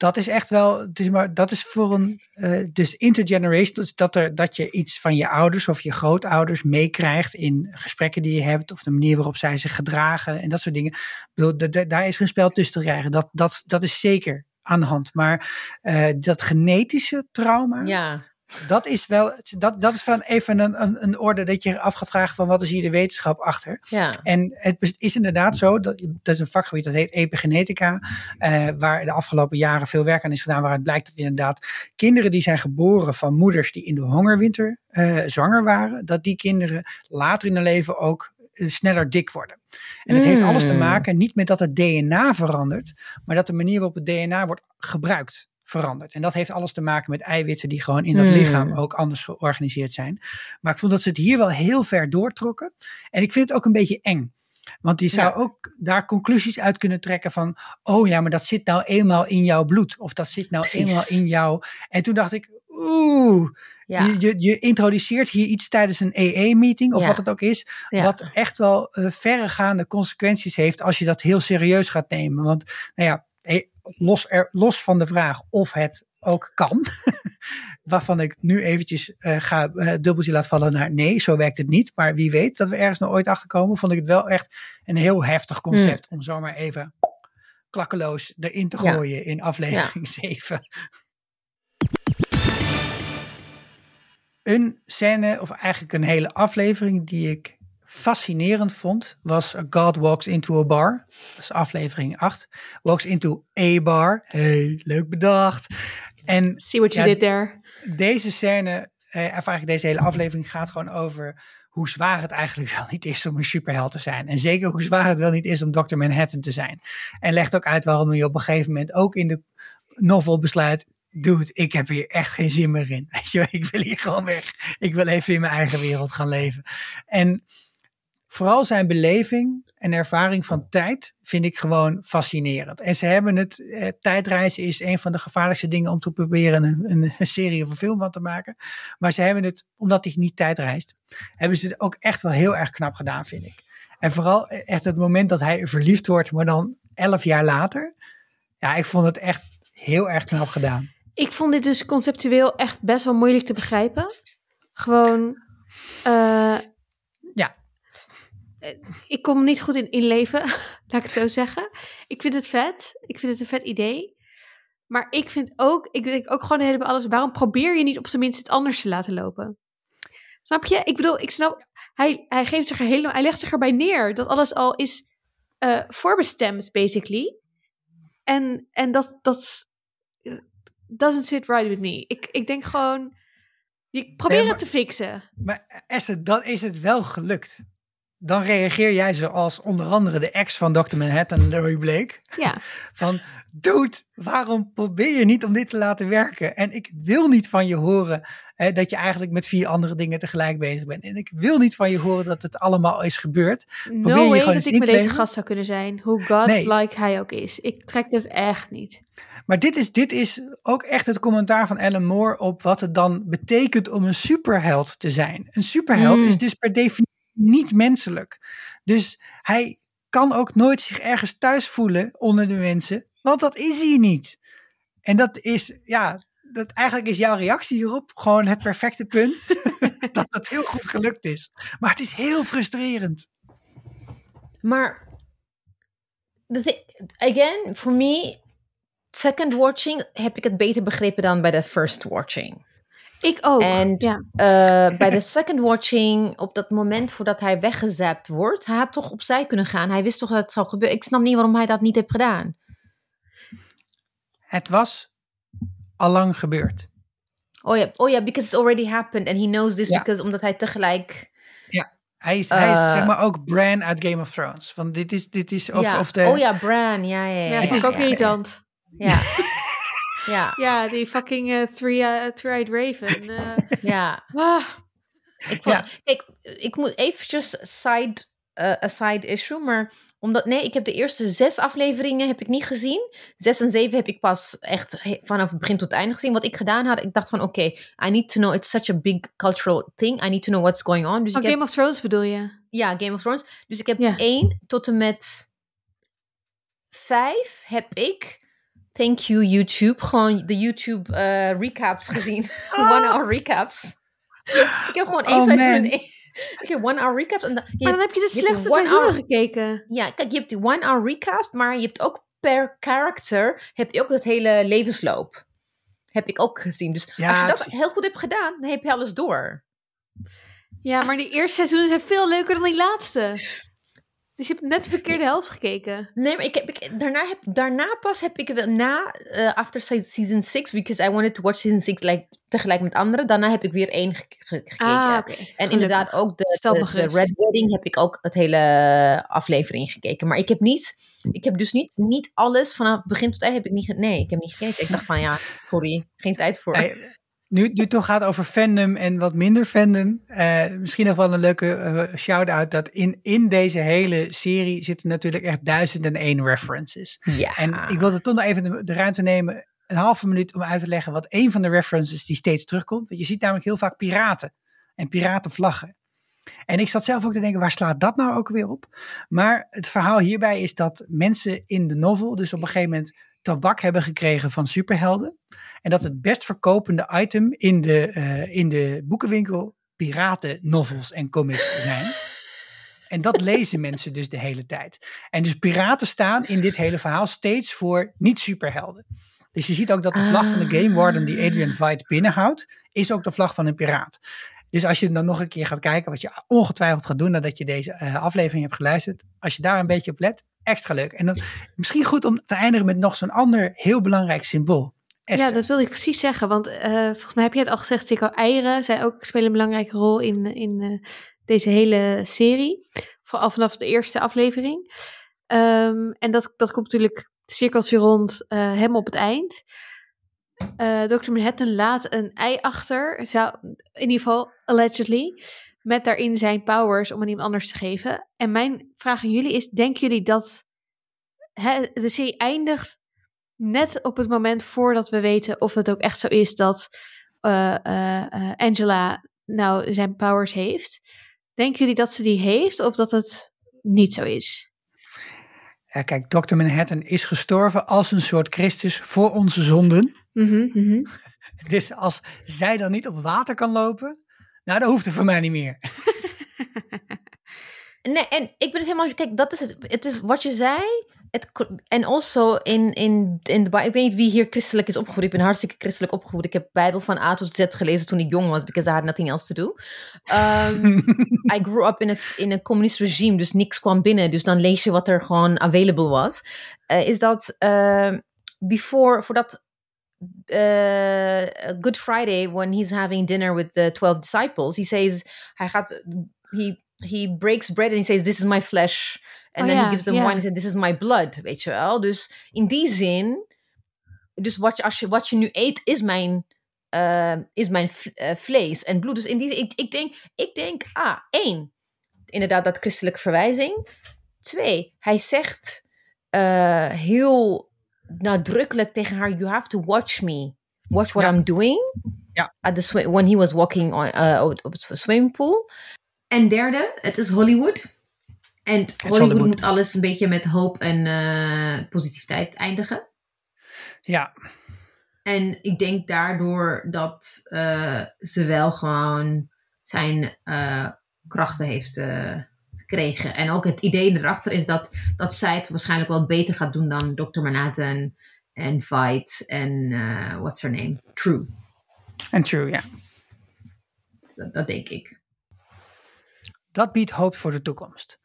dat is echt wel, het is maar, dat is voor een, eh, dus intergeneration, dus dat, er, dat je iets van je ouders of je grootouders meekrijgt in gesprekken die je hebt of de manier waarop zij zich gedragen en dat soort dingen. Ik bedoel, da- da- daar is geen spel tussen te krijgen. Dat, dat, dat is zeker aan de hand. Maar eh, dat genetische trauma, Ja, dat is wel, dat, dat is van even een, een, een orde dat je af gaat vragen van wat is hier de wetenschap achter. ja. En het is inderdaad zo, dat, dat is een vakgebied dat heet epigenetica, eh, waar de afgelopen jaren veel werk aan is gedaan, waaruit blijkt dat inderdaad kinderen die zijn geboren van moeders die in de hongerwinter eh, zwanger waren, dat die kinderen later in hun leven ook eh, sneller dik worden. En het heeft alles te Mm. maken niet met dat het DNA verandert, maar dat de manier waarop het DNA wordt gebruikt verandert. En dat heeft alles te maken met eiwitten die gewoon in dat Mm. lichaam ook anders georganiseerd zijn. Maar ik vond dat ze het hier wel heel ver doortrokken. En ik vind het ook een beetje eng. Want je zou Ja. ook daar conclusies uit kunnen trekken van, oh ja, maar dat zit nou eenmaal in jouw bloed. Of dat zit nou Precies. eenmaal in jou. En toen dacht ik, oeh, ja. je, je, je introduceert hier iets tijdens een EE-meeting, of Ja. wat het ook is, wat echt wel eh, verregaande consequenties heeft als je dat heel serieus gaat nemen. Want, nou ja, eh, los, er, los van de vraag of het ook kan, waarvan ik nu eventjes eh, ga eh, dubbeltje laat vallen naar nee, zo werkt het niet. Maar wie weet dat we ergens nog ooit achterkomen, vond ik het wel echt een heel heftig concept om zomaar even klakkeloos erin te Ja. gooien in aflevering 7. Een scène, of eigenlijk een hele aflevering die ik fascinerend vond, was A God Walks Into a Bar. Dat is aflevering 8. Walks into a bar. Hey, leuk bedacht. En See what you Ja, did there. deze scène, eh, of eigenlijk deze hele aflevering gaat gewoon over hoe zwaar het eigenlijk wel niet is om een superheld te zijn. En zeker hoe zwaar het wel niet is om Dr. Manhattan te zijn. En legt ook uit waarom je op een gegeven moment ook in de novel besluit, dude, ik heb hier echt geen zin meer in. Weet je, ik wil hier gewoon weg. Ik wil even in mijn eigen wereld gaan leven. En vooral zijn beleving en ervaring van tijd vind ik gewoon fascinerend. En ze hebben het, eh, tijdreizen is een van de gevaarlijkste dingen om te proberen een, een serie of een film van te maken. Maar ze hebben het, omdat hij niet tijdreist, hebben ze het ook echt wel heel erg knap gedaan, vind ik. En vooral echt het moment dat hij verliefd wordt, maar dan elf jaar later. Ja, ik vond het echt heel erg knap gedaan. Ik vond dit dus conceptueel echt best wel moeilijk te begrijpen. Gewoon, eh, eh, ik kom niet goed in inleven, laat ik het zo zeggen. Ik vind het vet. Ik vind het een vet idee. Maar ik vind ook, ik denk ook gewoon helemaal alles. Waarom probeer je niet op zijn minst het anders te laten lopen? Snap je? Ik bedoel, ik snap, hij, hij geeft zich er helemaal, hij legt zich erbij neer dat alles al is eh, voorbestemd, basically. En, en dat, dat doesn't sit right with me. Ik, ik denk gewoon, Je probeer Nee, maar- het te fixen. Maar Esther, dan is het wel gelukt. Dan reageer jij zoals onder andere de ex van Dr. Manhattan, Larry Blake. Ja. Van, dude, waarom probeer je niet om dit te laten werken? En ik wil niet van je horen hè, dat je eigenlijk met vier andere dingen tegelijk bezig bent. En ik wil niet van je horen dat het allemaal is gebeurd. No Probeer je way gewoon dat ik met deze gast zou kunnen zijn. Hoe godlike hij ook is. Ik trek dit echt niet. Maar dit is, dit is ook echt het commentaar van Alan Moore op wat het dan betekent om een superheld te zijn. Een superheld Mm. is dus per definitie niet menselijk. Dus hij kan ook nooit zich ergens thuis voelen onder de mensen, want dat is hij niet. En dat is, ja, dat eigenlijk is jouw reactie hierop gewoon het perfecte punt. dat het heel goed gelukt is. Maar het is heel frustrerend. Maar, the thi- again, for me, second watching heb ik het beter begrepen dan bij de first watching. Ik ook. En ja. eh, bij de second watching, op dat moment voordat hij weggezapt wordt, hij had toch opzij kunnen gaan. Hij wist toch dat het zou gebeuren. Ik snap niet waarom hij dat niet heeft gedaan. Het was allang gebeurd. Oh ja, oh ja, because it's already happened and he knows this Ja. because omdat hij tegelijk. Hij is, hij is Eh. zeg maar ook Bran uit Game of Thrones. Van dit is, dit is of, ja. of de, Oh ja, Bran, ja, ja, ja. Ja, ja, ja, ook ja. irritant. Ja. ja, Ja, die fucking eh, three, eh, three-eyed raven. eh. ja. ah, Ik vond, Ja. Kijk, ik moet eventjes side, a side issue, maar omdat, nee, ik heb de eerste zes afleveringen heb ik niet gezien. Zes en zeven heb ik pas echt vanaf het begin tot het einde gezien. Wat ik gedaan had, ik dacht van, oké, I need to know, it's such a big cultural thing. I need to know what's going on. Dus oh, ik heb, Game of Thrones bedoel je? ja, Game of Thrones. Dus ik heb één tot en met vijf heb ik, thank you YouTube, gewoon de YouTube eh, recaps gezien. one hour recaps. ik heb gewoon één Oh, seizoen één- Ik heb one hour recaps. En dan, je Maar dan heb je de slechtste seizoenen gekeken. ja, kijk, je hebt die one hour recaps, maar je hebt ook per character, heb je ook het hele levensloop. Heb ik ook gezien. Dus Ja, als je dat precies. heel goed hebt gedaan, dan heb je alles door. Ja, maar die eerste seizoenen zijn veel leuker dan die laatste. Dus je hebt net de verkeerde helft gekeken. Nee, maar ik heb, ik, daarna, heb, daarna pas heb ik wel na, eh, after se- season 6, because I wanted to watch season 6 like, tegelijk met anderen. Daarna heb ik weer één ge- ge- gekeken. Ah, oké. en inderdaad ook de, de. Red Wedding heb ik ook het hele aflevering gekeken. Maar ik heb niet, ik heb dus niet, niet alles vanaf begin tot eind heb ik niet, nee, ik heb niet gekeken. Ik dacht van ja, sorry, geen tijd voor. Nee, nu, nu het toch gaat over fandom en wat minder fandom. eh, misschien nog wel een leuke eh, shout-out. Dat in, in deze hele serie zitten natuurlijk echt duizend en één references. ja. En ik wilde toch nog even de, de ruimte nemen. Een halve minuut om uit te leggen wat een van de references die steeds terugkomt. Want je ziet namelijk heel vaak piraten en piratenvlaggen. En ik zat zelf ook te denken, waar slaat dat nou ook weer op? Maar het verhaal hierbij is dat mensen in de novel dus op een gegeven moment tabak hebben gekregen van superhelden. En dat het best verkopende item in de, eh, in de boekenwinkel piraten novels en comics zijn. En dat lezen mensen dus de hele tijd. En dus piraten staan in dit hele verhaal steeds voor niet-superhelden. Dus je ziet ook dat de vlag van de Game Warden die Adrian Veidt binnenhoudt, is ook de vlag van een piraat. Dus als je dan nog een keer gaat kijken, wat je ongetwijfeld gaat doen nadat je deze eh, aflevering hebt geluisterd, als je daar een beetje op let, extra leuk. En dan misschien goed om te eindigen met nog zo'n ander heel belangrijk symbool. Esther. Ja, dat wilde ik precies zeggen. Want eh, volgens mij heb je het al gezegd, Tico. Eieren zijn ook, spelen een belangrijke rol in, in eh, deze hele serie. Vooral vanaf de eerste aflevering. Ehm, en dat, dat komt natuurlijk cirkeltje rond eh, hem op het eind. Dr. Manhattan laat een ei achter, zou, in ieder geval allegedly, met daarin zijn powers om aan iemand anders te geven. En mijn vraag aan jullie is, denken jullie dat hè, de serie eindigt net op het moment voordat we weten of het ook echt zo is dat eh, eh, eh, Angela nou zijn powers heeft? Denken jullie dat ze die heeft of dat het niet zo is? Ja, kijk, Dr. Manhattan is gestorven als een soort Christus voor onze zonden. Mhm, mhm. Dus als zij dan niet op water kan lopen, nou, dat hoeft er voor mij niet meer. Nee, en ik ben het helemaal. Kijk, dat is het. Het is wat je zei. En also in, in, in de Bij- Ik weet niet wie hier christelijk is opgevoed. Ik ben hartstikke christelijk opgevoed. Ik heb Bijbel van A tot Z gelezen toen ik jong was, because I had nothing else to do. Um, I grew up in a, in een communist regime, dus niks kwam binnen. Dus dan lees je wat er gewoon available was. Eh, is dat eh, before, voordat uh, Good Friday, when he's having dinner with the 12 disciples, he says, hij gaat, he, he breaks bread and he says, this is my flesh. And Oh then he gives them wine and says, this is my blood, weet je wel. Dus in die zin, dus wat je, als je, wat je nu eet is mijn, uh, is mijn eh, vlees en bloed. Dus in die zin, ik, ik, denk, ik denk, ah, één, inderdaad dat christelijke verwijzing. Twee, hij zegt eh, heel nadrukkelijk tegen haar: You have to watch me. Watch what Ja. I'm doing. Ja. At the when he was walking on, uh, op het swimmingpool. En derde, het is Hollywood. En Hollywood, Hollywood. moet alles een beetje met hoop en eh, positiviteit eindigen. Ja, En ik denk daardoor dat eh, ze wel gewoon zijn eh, krachten heeft gekregen. En ook het idee erachter is dat, dat zij het waarschijnlijk wel beter gaat doen dan Dr. Manhattan en Fight en what's her name? True. en true, ja. Dat, dat denk ik. Dat biedt hoop voor de toekomst.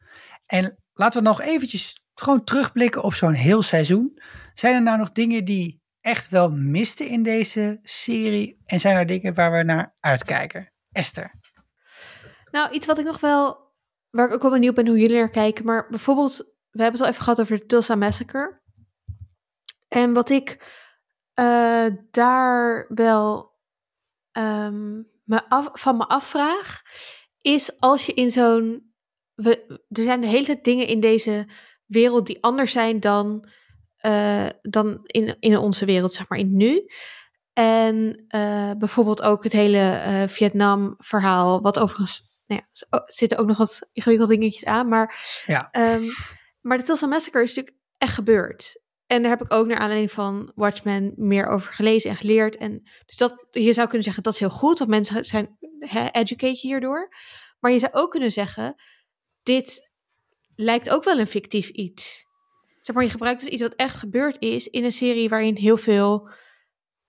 En laten we nog eventjes gewoon terugblikken op zo'n heel seizoen. Zijn er nou nog dingen die echt wel misten in deze serie? En zijn er dingen waar we naar uitkijken? Esther. Nou, iets wat ik nog wel, waar ik ook wel benieuwd ben hoe jullie naar kijken, maar bijvoorbeeld, we hebben het al even gehad over de Tulsa Massacre. En wat ik eh, daar wel ehm, me van me afvraag, is als je in zo'n. We, er zijn de hele tijd dingen in deze wereld die anders zijn dan, eh, dan in, in onze wereld, zeg maar, in nu. En eh, bijvoorbeeld ook het hele eh, Vietnam-verhaal, wat overigens, nou ja, er zitten ook nog wat ingewikkelde dingetjes aan, maar, Ja. ehm, maar de Tulsa Massacre is natuurlijk echt gebeurd. En daar heb ik ook naar aanleiding van Watchmen meer over gelezen en geleerd. En dus dat, je zou kunnen zeggen dat is heel goed, want mensen zijn hè, educate hierdoor. Maar je zou ook kunnen zeggen, dit lijkt ook wel een fictief iets. Zeg maar, je gebruikt dus iets wat echt gebeurd is in een serie waarin heel veel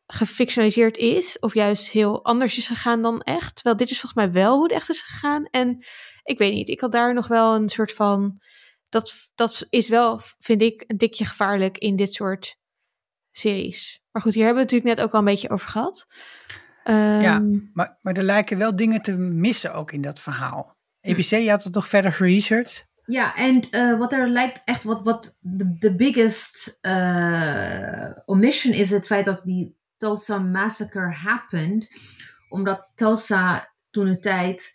gefictionaliseerd is, of juist heel anders is gegaan dan echt. Terwijl dit is volgens mij wel hoe het echt is gegaan. En ik weet niet, ik had daar nog wel een soort van. Dat, dat is wel, vind ik, een dikje gevaarlijk in dit soort series. Maar goed, hier hebben we het natuurlijk net ook al een beetje over gehad. Ja. Ehm, Maar, maar er lijken wel dingen te missen ook in dat verhaal. ABC, je had het nog verder geresearched? Ja, en eh, wat er lijkt echt, wat, wat de, biggest eh, omission is het feit dat die Tulsa Massacre happened, omdat Tulsa toen de tijd,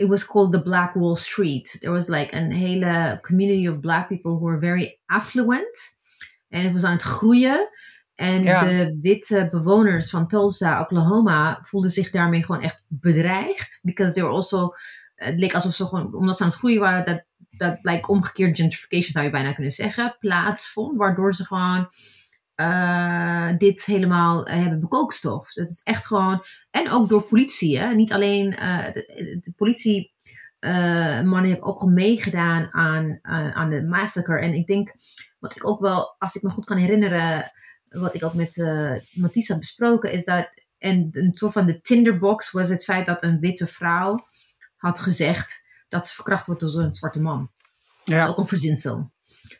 it was called the Black Wall Street. There was like een hele community of black people who were very affluent. En het was aan het groeien. En Ja. de witte bewoners van Tulsa, Oklahoma, voelden zich daarmee gewoon echt bedreigd. Because they were also, het leek alsof ze gewoon, omdat ze aan het groeien waren, dat dat like omgekeerd gentrification zou je bijna kunnen zeggen, plaatsvond. Waardoor ze gewoon eh, dit helemaal eh, hebben bekookstof. Dat is echt gewoon, en ook door politie, hè? niet alleen eh, de, de politie. mannen hebben ook al meegedaan aan, aan, aan de massacre. En ik denk, wat ik ook wel, als ik me goed kan herinneren, wat ik ook met Mathies had besproken, is dat, en een soort van de tinderbox was het feit dat een witte vrouw had gezegd dat ze verkracht wordt door een zwarte man. Dat is Ja, ook een verzinsel.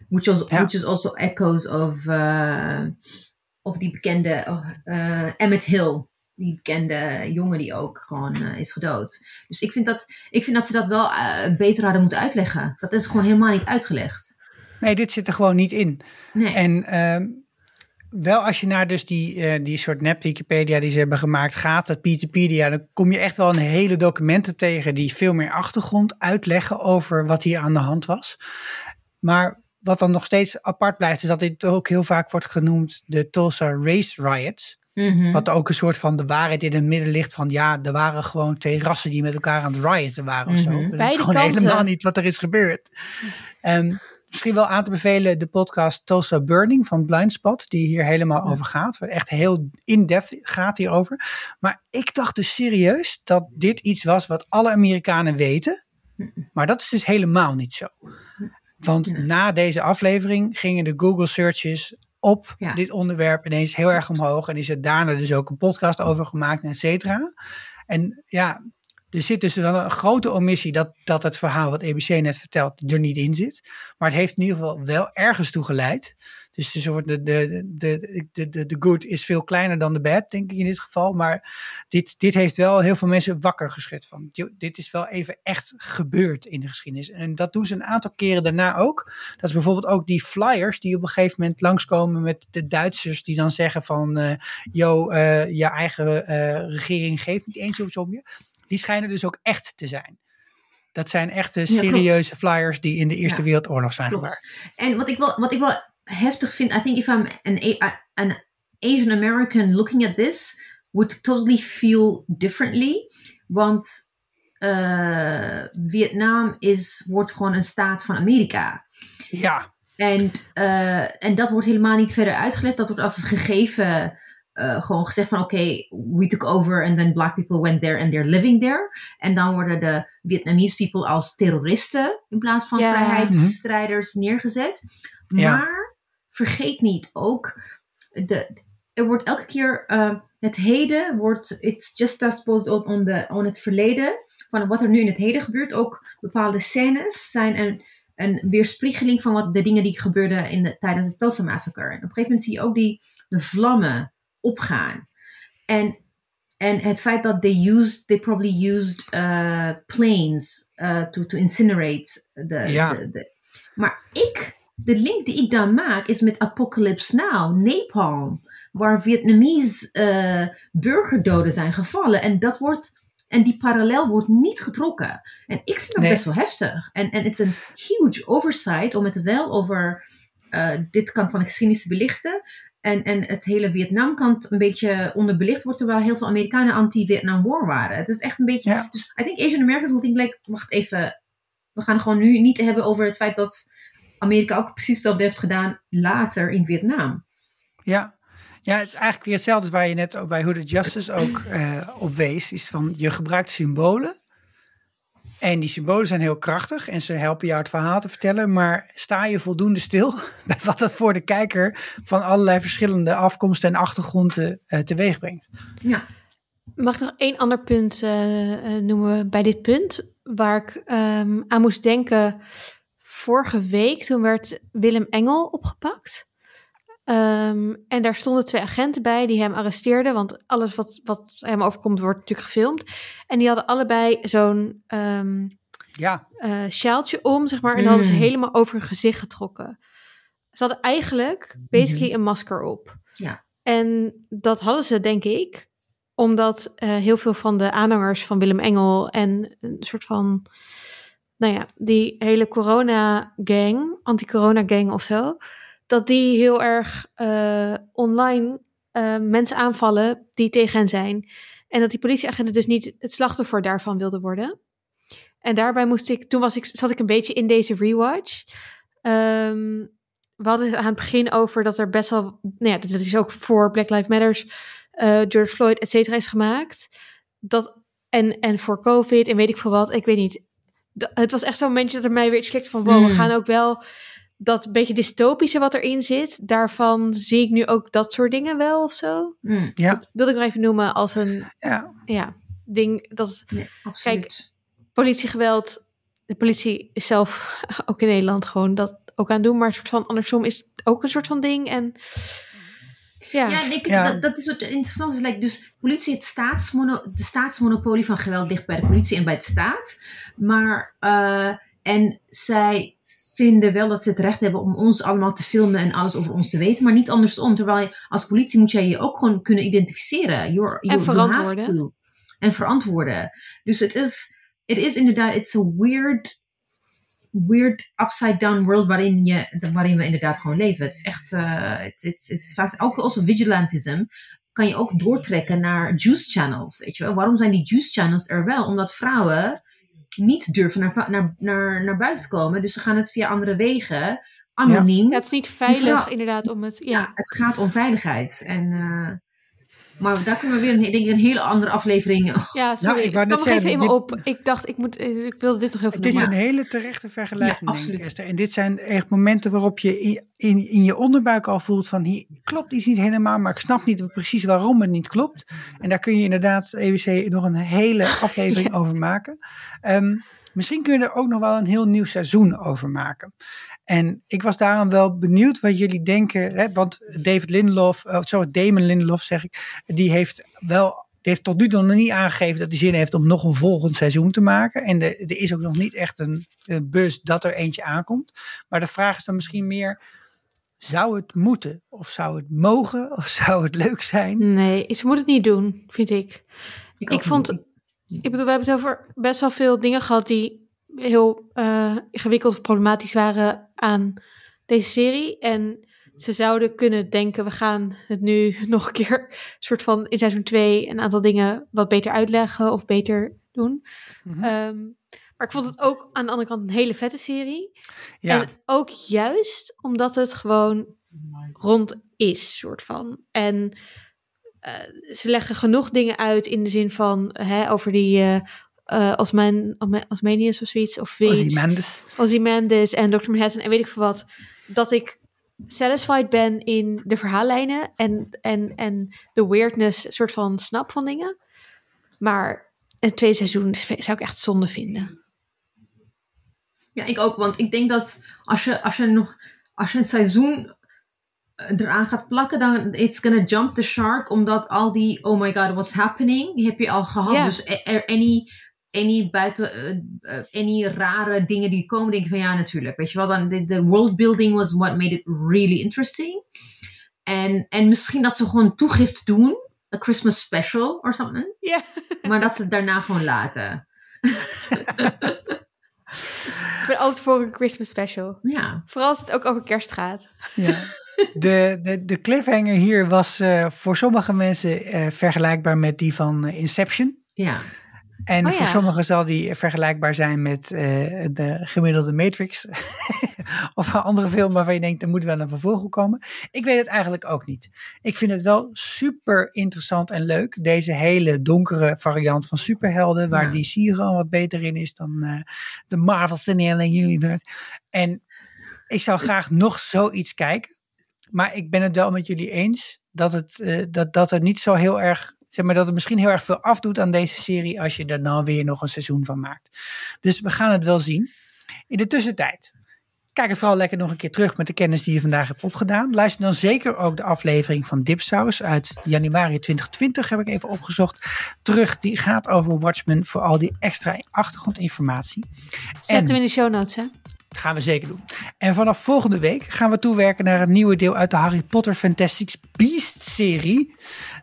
Which, was, which is also echoes of, uh, of die bekende uh, Emmett Hill. Die bekende jongen die ook gewoon uh, is gedood. Dus ik vind, dat, ik vind dat ze dat wel beter hadden moeten uitleggen. Dat is gewoon helemaal niet uitgelegd. nee, dit zit er gewoon niet in. Nee. En ehm, wel als je naar dus die, eh, die soort nep Wikipedia die ze hebben gemaakt gaat, dat Wikipedia, dan kom je echt wel een hele documenten tegen die veel meer achtergrond uitleggen over wat hier aan de hand was. Maar wat dan nog steeds apart blijft, is dat dit ook heel vaak wordt genoemd de Tulsa Race Riots. Mhm. Wat ook een soort van de waarheid in het midden ligt van ja, er waren gewoon twee rassen die met elkaar aan het rioten waren of zo. Mhm. Dat is gewoon kanten. helemaal niet wat er is gebeurd. Ehm, misschien wel aan te bevelen de podcast Tulsa Burning van Blindspot, die hier helemaal over gaat. Echt heel in-depth gaat hierover. Maar ik dacht dus serieus dat dit iets was wat alle Amerikanen weten. Maar dat is dus helemaal niet zo. Want na deze aflevering gingen de Google searches op Ja. dit onderwerp ineens heel erg omhoog. En is er daarna dus ook een podcast over gemaakt, et cetera. En ja, er zit dus wel een grote omissie dat, dat het verhaal wat ABC net vertelt er niet in zit. Maar het heeft in ieder geval wel ergens toe geleid. Dus de, soort de, de, de, de, de, de good is veel kleiner dan de bad, denk ik in dit geval. Maar dit, dit heeft wel heel veel mensen wakker geschud van. "Yo, Dit is wel even echt gebeurd in de geschiedenis. En dat doen ze een aantal keren daarna ook. Dat is bijvoorbeeld ook die flyers die op een gegeven moment langskomen met de Duitsers die dan zeggen van, eh yo, eh, je eigen eh, regering geeft niet eens iets om je. Die schijnen dus ook echt te zijn. Dat zijn echte serieuze flyers die in de Eerste Ja, Wereldoorlog zijn klopt. gemaakt. En wat ik wel, wat ik wel heftig vind, I think if I'm an, an Asian American looking at this, would totally feel differently. Want eh, Vietnam is, wordt gewoon een staat van Amerika. Ja, En, eh, en dat wordt helemaal niet verder uitgelegd. Dat wordt als een gegeven eh, gewoon gezegd van oké, we took over and then black people went there and they're living there. En dan worden de Vietnamese people als terroristen in plaats van vrijheidsstrijders neergezet. Ja. Maar vergeet niet ook, de, er wordt elke keer, eh, het heden wordt, it's just as opposed on, on, the, on het verleden, van wat er nu in het heden gebeurt. Ook bepaalde scènes zijn een, een weerspiegeling van wat de dingen die gebeurden in de, tijdens het Tulsa Massacre. En op een gegeven moment zie je ook die de vlammen opgaan. En, en het feit dat they used, they probably used uh, planes uh, to, to incinerate the, Ja. the- the- maar ik, de link die ik dan maak is met Apocalypse Now, Napalm, waar Vietnamese eh, burgerdoden zijn gevallen. En dat wordt, en die parallel wordt niet getrokken. En ik vind dat Nee. best wel heftig. En en het is een huge oversight om het wel over eh, dit kant van de geschiedenis te belichten. En, en het hele Vietnamkant een beetje onderbelicht wordt, terwijl heel veel Amerikanen anti-Vietnam War waren. Het is echt een beetje. Ja. Dus I think Asian Americans will think like, wacht even, we gaan gewoon nu niet hebben over het feit dat Amerika ook precies hetzelfde heeft gedaan later in Vietnam. Ja. ja, het is eigenlijk weer hetzelfde waar je net ook bij Hooded Justice ook eh, op wees. Is van, je gebruikt symbolen. En die symbolen zijn heel krachtig en ze helpen jou het verhaal te vertellen. Maar sta je voldoende stil bij wat dat voor de kijker van allerlei verschillende afkomsten en achtergronden eh, teweeg brengt? Ja, Mag ik nog één ander punt eh, noemen bij dit punt? Waar ik ehm, aan moest denken. Vorige week, toen werd Willem Engel opgepakt. Ehm, en daar stonden twee agenten bij die hem arresteerden. Want alles wat, wat hem overkomt wordt natuurlijk gefilmd. En die hadden allebei zo'n ehm, Ja, eh, sjaaltje om, zeg maar. En hadden ze Mm. helemaal over hun gezicht getrokken. Ze hadden eigenlijk basically een masker op. Ja. En dat hadden ze, denk ik, omdat eh, heel veel van de aanhangers van Willem Engel en een soort van, nou ja, die hele corona-gang, anti-corona-gang of zo, dat die heel erg eh, online eh, mensen aanvallen die tegen hen zijn. En dat die politieagenten dus niet het slachtoffer daarvan wilden worden. En daarbij moest ik, toen was ik, zat ik een beetje in deze rewatch. Ehm, we hadden het aan het begin over dat er best wel, nou ja, dat is ook voor Black Lives Matters, eh, George Floyd, et cetera, is gemaakt. Dat, en, en voor COVID en weet ik veel wat, ik weet niet. Het was echt zo'n momentje dat er mij weer iets klikt van, wow, we Mm. gaan ook wel dat beetje dystopische wat erin zit, daarvan zie ik nu ook dat soort dingen wel of zo. Mm, ja, Dat wilde ik nog even noemen als een, ja. ja, ding dat absoluut. politiegeweld. De politie is zelf ook in Nederland gewoon dat ook aan het doen, maar een soort van andersom is het ook een soort van ding. En ja, Ja, en ik, Ja. Dat, dat is wat interessant is. Like, dus politie, het staatsmono, de staatsmonopolie van geweld ligt bij de politie en bij de staat. Maar, eh, en zij vinden wel dat ze het recht hebben om ons allemaal te filmen en alles over ons te weten, maar niet andersom. Terwijl je, als politie moet jij je ook gewoon kunnen identificeren. You're, you, you verantwoorden. have to. En verantwoorden. Dus het is, het is inderdaad, it's a weird weird upside down world waarin, je, waarin we inderdaad gewoon leven. Het is echt, eh, het het- het is vast, ook als vigilantism kan je ook doortrekken naar juice channels. Weet je wel? Waarom zijn die juice channels er wel? Omdat vrouwen niet durven naar, naar, naar, naar buiten te komen. Dus ze gaan het via andere wegen, anoniem. Ja, het is niet veilig inderdaad om het, ja. Ja, het gaat om veiligheid. En, eh, maar daar kunnen we weer een, denk ik, een hele andere aflevering. Ja, sorry. Nou, ik wou net nog even zeggen, in me op. Ik dacht, ik, moet, eh, ik wilde dit nog heel veel Het is een hele terechte vergelijking, Ja, denk ik, absoluut. Esther. En dit zijn echt momenten waarop je in, in, in je onderbuik al voelt van hier klopt iets niet helemaal, maar ik snap niet precies waarom het niet klopt. En daar kun je inderdaad EWC nog een hele aflevering over maken. Ehm, Misschien kun je er ook nog wel een heel nieuw seizoen over maken. En ik was daarom wel benieuwd wat jullie denken. Hè, want David Lindelof, of sorry, Damon Lindelof zeg ik, die heeft wel. Die heeft tot nu toe nog niet aangegeven dat hij zin heeft om nog een volgend seizoen te maken. En de- er is ook nog niet echt een, een bus dat er eentje aankomt. Maar de vraag is dan misschien meer: zou het moeten? Of zou het mogen? Of zou het leuk zijn? Nee, ze moet het niet doen, vind ik. Ik, vond, niet. ik bedoel, we hebben het over best wel veel dingen gehad die heel eh, ingewikkeld of problematisch waren aan deze serie. En ze zouden kunnen denken, we gaan het nu nog een keer, soort van in seizoen 2, een aantal dingen wat beter uitleggen of beter doen. Mhm. Ehm, maar ik vond het ook aan de andere kant een hele vette serie. Ja, En ook juist omdat het gewoon rond is, soort van. En eh, ze leggen genoeg dingen uit in de zin van hè, over die eh eh Osman, Osmanius of zoiets. Of weet. Ozymandias. Ozymandias en Dr. Manhattan en weet ik veel wat. Dat ik satisfied ben in de verhaallijnen en, en, en de weirdness soort van snap van dingen. Maar het tweede seizoen zou ik echt zonde vinden. Ja, ik ook. Want ik denk dat als je, als je nog als je een seizoen eh, eraan gaat plakken, dan it's gonna jump the shark. Omdat al die oh my god, what's happening, die heb je al gehad. Dus er, er- any, any buiten, eh, eh, any rare dingen die komen, denk ik van ja, natuurlijk. Weet je wel, dan de, de world building was what made it really interesting. En, en misschien dat ze gewoon toegift doen, a Christmas special or something. Ja. Maar dat ze het daarna gewoon laten. Ik ben altijd voor een Christmas special. Ja. Vooral als het ook over kerst gaat. Ja. De, de, de cliffhanger hier was eh, voor sommige mensen eh, vergelijkbaar met die van Inception. Ja. En Oh voor ja. sommigen zal die vergelijkbaar zijn met eh, de gemiddelde Matrix. of een andere film waarvan je denkt, er moet wel een vervolg op komen. Ik weet het eigenlijk ook niet. Ik vind het wel super interessant en leuk. Deze hele donkere variant van superhelden. Waar Ja. DC gewoon wat beter in is dan eh, de Marvel Cinematic Universe. En ik zou graag nog zoiets kijken. Maar ik ben het wel met jullie eens dat het, eh, dat, dat het niet zo heel erg, zeg maar, dat het misschien heel erg veel afdoet aan deze serie als je er dan weer nog een seizoen van maakt. Dus we gaan het wel zien. In de tussentijd, kijk het vooral lekker nog een keer terug met de kennis die je vandaag hebt opgedaan. Luister dan zeker ook de aflevering van Dipsaus uit januari 2020, heb ik even opgezocht. Terug, die gaat over Watchmen voor al die extra achtergrondinformatie. Zet En- hem in de show notes, hè? Dat gaan we zeker doen. En vanaf volgende week gaan we toewerken naar een nieuwe deel uit de Harry Potter Fantastic Beasts serie.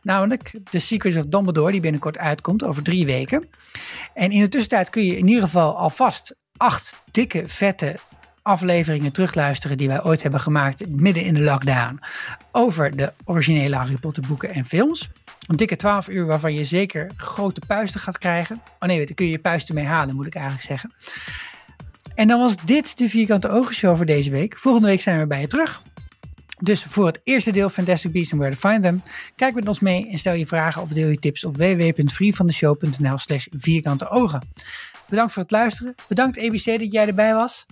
Namelijk The Secrets of Dumbledore, die binnenkort uitkomt over drie weken. En in de tussentijd kun je in ieder geval alvast acht dikke, vette afleveringen terugluisteren die wij ooit hebben gemaakt midden in de lockdown over de originele Harry Potter boeken en films. Een dikke 12 uur waarvan je zeker grote puisten gaat krijgen. Oh nee, daar kun je je puisten mee halen, moet ik eigenlijk zeggen. En dan was dit de Vierkante Ogen Show voor deze week. Volgende week zijn we bij je terug. Dus voor het eerste deel Fantastic Beasts and Where to Find Them. Kijk met ons mee en stel je vragen of deel je tips op www.vriendvandeshow.nl slash vierkante ogen. Bedankt voor het luisteren. Bedankt ABC dat jij erbij was.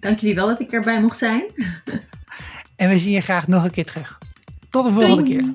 Dank jullie wel dat ik erbij mocht zijn. En we zien je graag nog een keer terug. Tot de volgende Doei. keer.